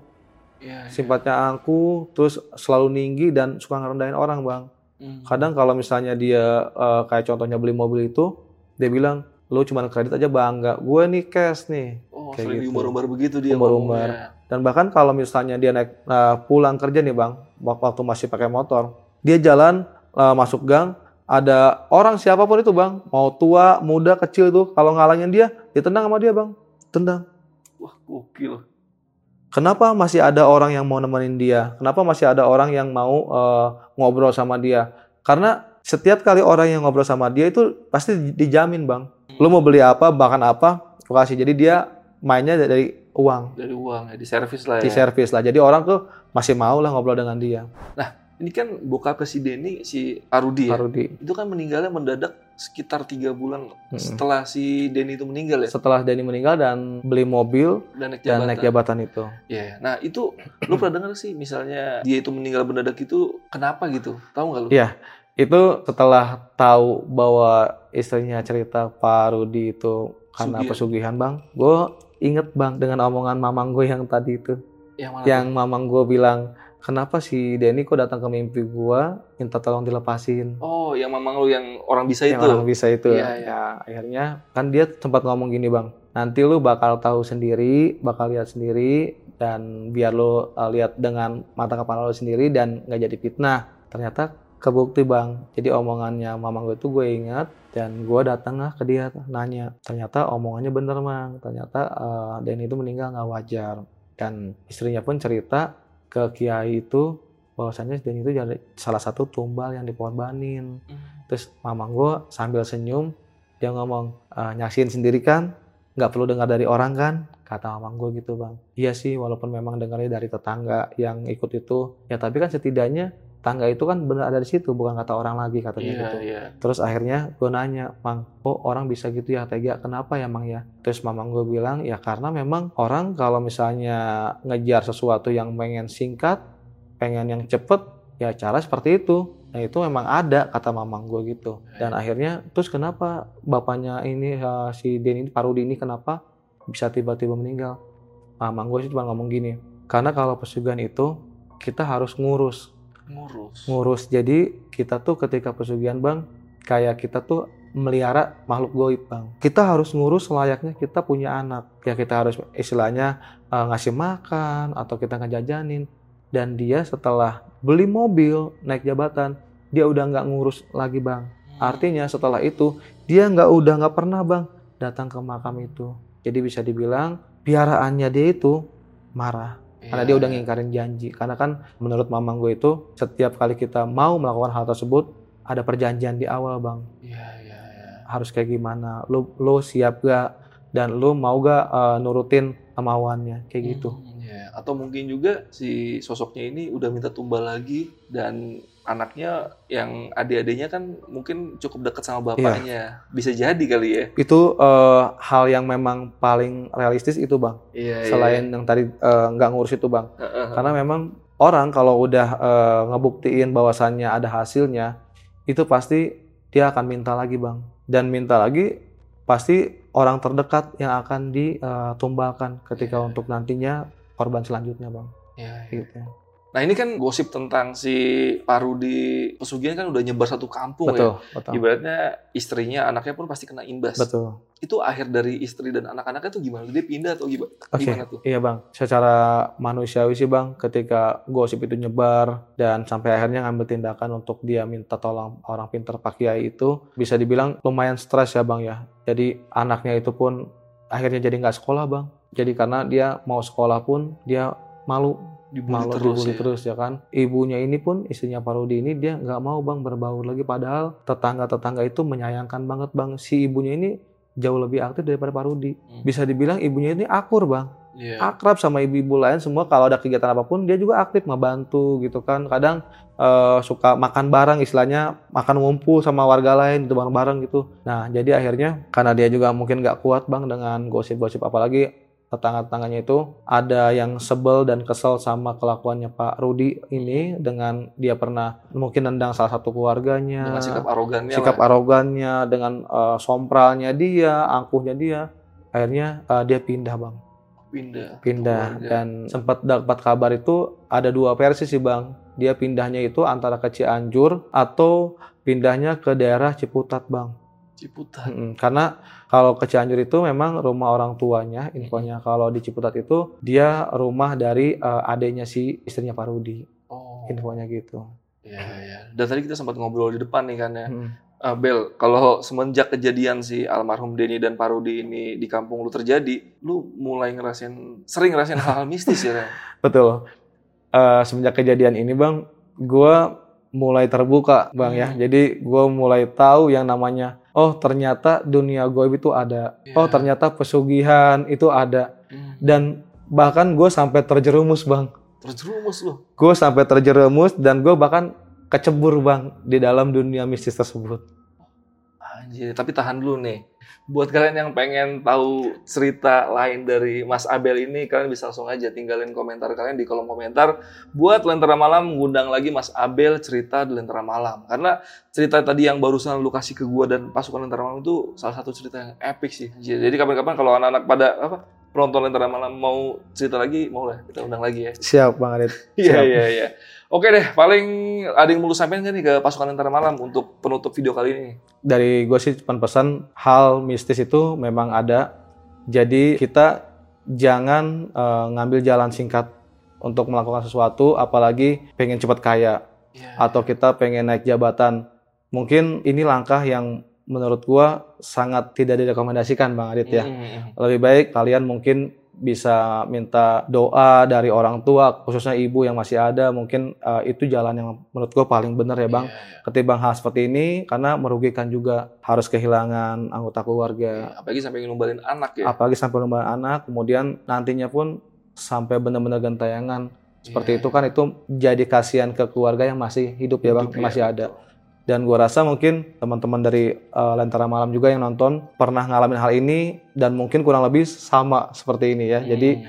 Iya. iya. sifatnya angkuh, terus selalu tinggi dan suka ngerendahin orang bang. Hmm. Kadang kalau misalnya dia eh, kayak contohnya beli mobil itu, dia bilang, lu cuma kredit aja bangga, gue nih cash nih. Oh, kayak gitu. diumbar-umbar begitu dia Umbar-umbar. ngomongnya. Dan bahkan kalau misalnya dia naik eh, pulang kerja nih bang, wak- waktu masih pakai motor, dia jalan eh, masuk gang, ada orang siapa pun itu bang, mau tua, muda, kecil itu, kalau ngalangin dia, ditendang sama dia bang, tendang. Wah, gokil. Kenapa masih ada orang yang mau nemenin dia? Kenapa masih ada orang yang mau eh, ngobrol sama dia? Karena setiap kali orang yang ngobrol sama dia itu pasti dijamin bang. Lu mau beli apa, bahkan apa, lu kasih. Jadi dia mainnya dari uang, Dari uang ya, di servis lah ya. di servis lah. Jadi orang tuh masih mau lah ngobrol dengan dia. Ini kan bokapnya si Denny, si Arudi ya. Parudi. Itu kan meninggalnya mendadak sekitar tiga bulan Mm-mm. setelah si Denny itu meninggal ya. Setelah Denny meninggal dan beli mobil Dan naik dan jabatan. naik jabatan itu. Iya. Nah itu lu pernah dengar sih misalnya dia itu meninggal mendadak itu kenapa gitu? Tahu nggak lu? Iya. Itu setelah tahu bahwa istrinya cerita Pak Rudi itu karena Pesugihan. pesugihan bang, gue inget bang dengan omongan mamang gue yang tadi itu, Yang mana? yang mamang gue bilang, kenapa si Denny kok datang ke mimpi gue minta tolong dilepasin? Oh, yang mamang lu yang orang bisa yang itu. orang bisa itu, Iya, iya. ya akhirnya kan dia sempat ngomong gini bang, nanti lu bakal tahu sendiri, bakal lihat sendiri, dan biar lu uh, lihat dengan mata kepala lu sendiri dan nggak jadi fitnah. Ternyata kebukti bang. Jadi omongannya mamang gue tuh gue ingat dan gue datang lah ke dia nanya. Ternyata omongannya bener bang. Ternyata uh, Denny itu meninggal nggak wajar. Dan istrinya pun cerita ke kiai itu bahwasanya Denny itu jadi salah satu tumbal yang dikorbanin. Hmm. Terus mamang gue sambil senyum dia ngomong "Eh, nyaksiin sendiri kan nggak perlu dengar dari orang kan kata mamang gue gitu bang iya sih walaupun memang dengarnya dari tetangga yang ikut itu ya tapi kan setidaknya tangga itu kan benar ada di situ bukan kata orang lagi katanya Iya, gitu. iya. terus akhirnya gue nanya mang oh orang bisa gitu ya tega? Kenapa ya mang ya? Terus mamang gue bilang ya karena memang orang kalau misalnya ngejar sesuatu yang pengen singkat pengen yang cepet ya cara seperti itu. Nah itu memang ada kata mamang gue gitu. Dan akhirnya terus kenapa bapaknya ini si Den ini Parudi ini kenapa bisa tiba-tiba meninggal? Mamang gue sih cuma ngomong gini karena kalau pesugihan itu kita harus ngurus Ngurus. ngurus. Jadi kita tuh ketika pesugihan bang kayak kita tuh melihara makhluk goib bang. Kita harus ngurus layaknya kita punya anak. Ya kita harus istilahnya eh, ngasih makan atau kita ngejajanin. Dan dia setelah beli mobil naik jabatan dia udah nggak ngurus lagi bang. Hmm. artinya setelah itu dia nggak udah nggak pernah bang datang ke makam itu. Jadi bisa dibilang piaraannya dia itu marah karena dia Iya. udah ngingkarin janji. Karena kan menurut mamang gue itu setiap kali kita mau melakukan hal tersebut ada perjanjian di awal bang. Iya, iya, iya. Harus kayak gimana? Lu lu siap gak? Dan lu mau gak eh, nurutin kemauannya kayak gitu? Hmm, iya. Atau mungkin juga si sosoknya ini udah minta tumbal lagi dan anaknya yang adik-adiknya kan mungkin cukup dekat sama bapaknya. Bisa jadi kali ya. Itu eh, hal yang memang paling realistis itu bang. Iya, Selain yang tadi eh, nggak ngurus itu bang. iya. Karena memang orang kalau udah eh, ngebuktiin bahwasannya ada hasilnya, itu pasti dia akan minta lagi bang. Dan minta lagi pasti orang terdekat yang akan ditumbalkan ketika Iya. untuk nantinya korban selanjutnya bang. Iya, iya. Gitu. Nah ini kan gosip tentang si Parudi Pesugihan kan udah nyebar satu kampung ya. Betul, betul. Ibaratnya istrinya, anaknya pun pasti kena imbas. Betul. Itu akhir dari istri dan anak-anaknya tuh gimana? Dia pindah atau gimana? Oke, Gimana tuh? iya bang. Secara manusiawi sih bang, ketika gosip itu nyebar dan sampai akhirnya ngambil tindakan untuk dia minta tolong orang pintar Pak Kiai itu, bisa dibilang lumayan stres ya bang ya. Jadi anaknya itu pun akhirnya jadi nggak sekolah bang. Jadi karena dia mau sekolah pun dia malu, Dibully malu terus dibully ya. terus ya kan. Ibunya ini pun istrinya Pak Rudi ini dia nggak mau bang berbaur lagi. Padahal tetangga-tetangga itu menyayangkan banget bang. Si ibunya ini jauh lebih aktif daripada Pak Rudi. Hmm. Bisa dibilang ibunya ini akur bang Iya. akrab sama ibu-ibu lain semua kalau ada kegiatan apa pun dia juga aktif ngebantu gitu kan kadang eh, suka makan bareng istilahnya makan ngumpul sama warga lain gitu bareng-bareng gitu nah jadi akhirnya karena dia juga mungkin nggak kuat bang dengan gosip-gosip apalagi tetangga-tetangganya itu ada yang sebel dan kesel sama kelakuannya Pak Rudi ini dengan dia pernah mungkin nendang salah satu keluarganya Dengan sikap arogannya sikap lah. arogannya dengan eh, sompralnya dia angkuhnya dia akhirnya eh, dia pindah bang pindah. pindah Keluarga. dan sempat dapat kabar itu ada dua versi sih bang dia pindahnya itu antara ke Cianjur atau pindahnya ke daerah Ciputat bang Ciputat. Mm-mm. karena kalau ke Cianjur itu memang rumah orang tuanya infonya kalau di Ciputat itu dia rumah dari eh, adiknya si istrinya Pak Rudi Oh. infonya gitu Iya, iya. Dan tadi kita sempat ngobrol di depan nih kan ya. Mm. Ah, Bel, kalau semenjak kejadian si almarhum Denny dan Parudi ini di kampung lu terjadi, lu mulai ngerasain, sering ngerasain hal-hal mistis ya, betul Eh, semenjak kejadian ini bang gue mulai terbuka bang ya Hmm. jadi gue mulai tahu yang namanya oh ternyata dunia goib itu ada oh Iya. ternyata pesugihan itu ada Hmm. dan bahkan gue sampai terjerumus bang Terjerumus lu. gue sampai terjerumus dan gue bahkan kecebur bang di dalam dunia mistis tersebut Anjir, tapi tahan dulu nih. Buat kalian yang pengen tahu cerita lain dari Mas Abel ini, kalian bisa langsung aja tinggalin komentar kalian di kolom komentar. Buat Lentera Malam mengundang lagi Mas Abel cerita di Lentera Malam. Karena cerita tadi yang barusan lu kasih ke gua dan pasukan Lentera Malam itu salah satu cerita yang epic sih. Jadi kapan-kapan kalau anak-anak pada apa penonton Lentera Malam mau cerita lagi, mau lah kita undang lagi ya. siap bang Adit Iya, iya, iya. Oke deh, paling ada yang mau lu sampein nggak nih ke pasukan Lentera Malam untuk penutup video kali ini? dari gue sih cuma pesan hal mistis itu memang ada jadi kita jangan eh, ngambil jalan singkat untuk melakukan sesuatu apalagi pengen cepat kaya Iya. atau kita pengen naik jabatan mungkin ini langkah yang menurut gua sangat tidak direkomendasikan bang Adit ya Hmm. lebih baik kalian mungkin bisa minta doa dari orang tua khususnya ibu yang masih ada mungkin eh, itu jalan yang menurut gua paling benar ya bang Iya, iya. ketimbang hal seperti ini karena merugikan juga harus kehilangan anggota keluarga Iya, apalagi sampai numbalin anak ya. apalagi sampai lumba anak kemudian nantinya pun sampai benar-benar gentayangan seperti Iya, itu kan itu jadi kasihan ke keluarga yang masih hidup ya bang Hidup, iya, masih ada betul. Dan gua rasa mungkin teman-teman dari eh, Lentera Malam juga yang nonton pernah ngalamin hal ini dan mungkin kurang lebih sama seperti ini ya jadi Hmm.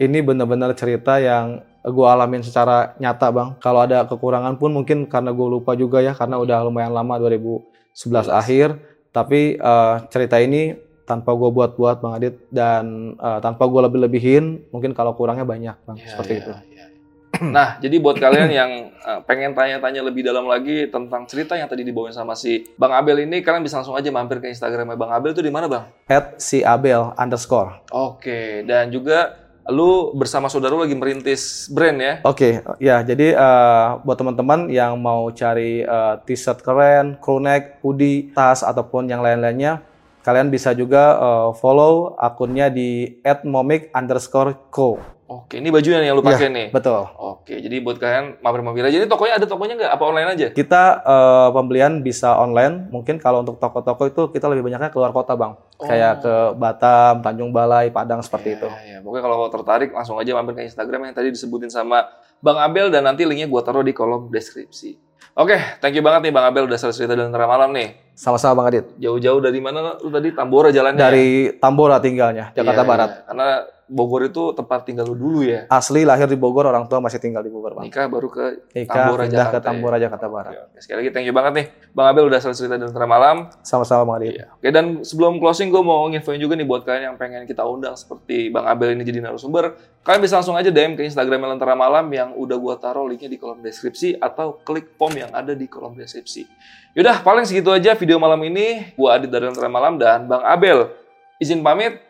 ini benar-benar cerita yang gue alamin secara nyata bang. Kalau ada kekurangan pun mungkin karena gue lupa juga ya karena udah lumayan lama 2011 akhir. Tapi eh, cerita ini tanpa gue buat-buat bang Adit dan eh, tanpa gue lebih-lebihin mungkin kalau kurangnya banyak bang Iya, seperti iya, itu. Nah, jadi buat kalian yang uh, pengen tanya-tanya lebih dalam lagi tentang cerita yang tadi dibawain sama si Bang Abel ini, kalian bisa langsung aja mampir ke Instagramnya Bang Abel itu di mana, Bang? At si Abel underscore. Oke, dan juga lu bersama saudara lu lagi merintis brand ya? Oke, ya jadi eh, buat teman-teman yang mau cari eh, t-shirt keren, crew neck, hoodie, tas ataupun yang lain-lainnya, Kalian bisa juga eh, follow akunnya di @momik underscore co. Oke, ini bajunya nih yang lu Iya. pakai nih. Betul. Oke, jadi buat kalian mampir-mampir aja. Ini tokonya ada tokonya nggak? Apa online aja? Kita eh, pembelian bisa online. Mungkin kalau untuk toko-toko itu kita lebih banyaknya keluar kota, Bang. Kayak ke Batam, Tanjung Balai, Padang seperti itu. Ya, ya. Pokoknya kalau tertarik langsung aja mampir ke Instagram yang tadi disebutin sama Bang Abel dan nanti linknya gua taruh di kolom deskripsi. Oke, thank you banget nih Bang Abel udah cerita dan Lentera Malam nih. Sama-sama Bang Adit. Jauh-jauh dari mana lu tadi? Tambora jalannya. Dari Tambora tinggalnya, Jakarta Iya, Barat. iya. Karena Bogor itu tempat tinggal lu dulu ya. Asli lahir di Bogor, orang tua masih tinggal di Bogor, Bang. Nikah baru ke Nikah Tambora, pindah Jakarta ke ya. Tambora Jakarta Barat. Oke, oke. Sekali lagi thank you banget nih Bang Abel udah cerita dan Lentera Malam. Sama-sama Bang Adit. Iya. Oke, dan sebelum closing gue mau nginfoin juga nih buat kalian yang pengen kita undang seperti Bang Abel ini jadi narasumber. Kalian bisa langsung aja DM ke Instagram Lentera Malam yang udah gue taruh linknya di kolom deskripsi atau klik form yang ada di kolom deskripsi. Yaudah, paling segitu aja video malam ini. Gue Adit dari Lentera Malam dan Bang Abel. Izin pamit.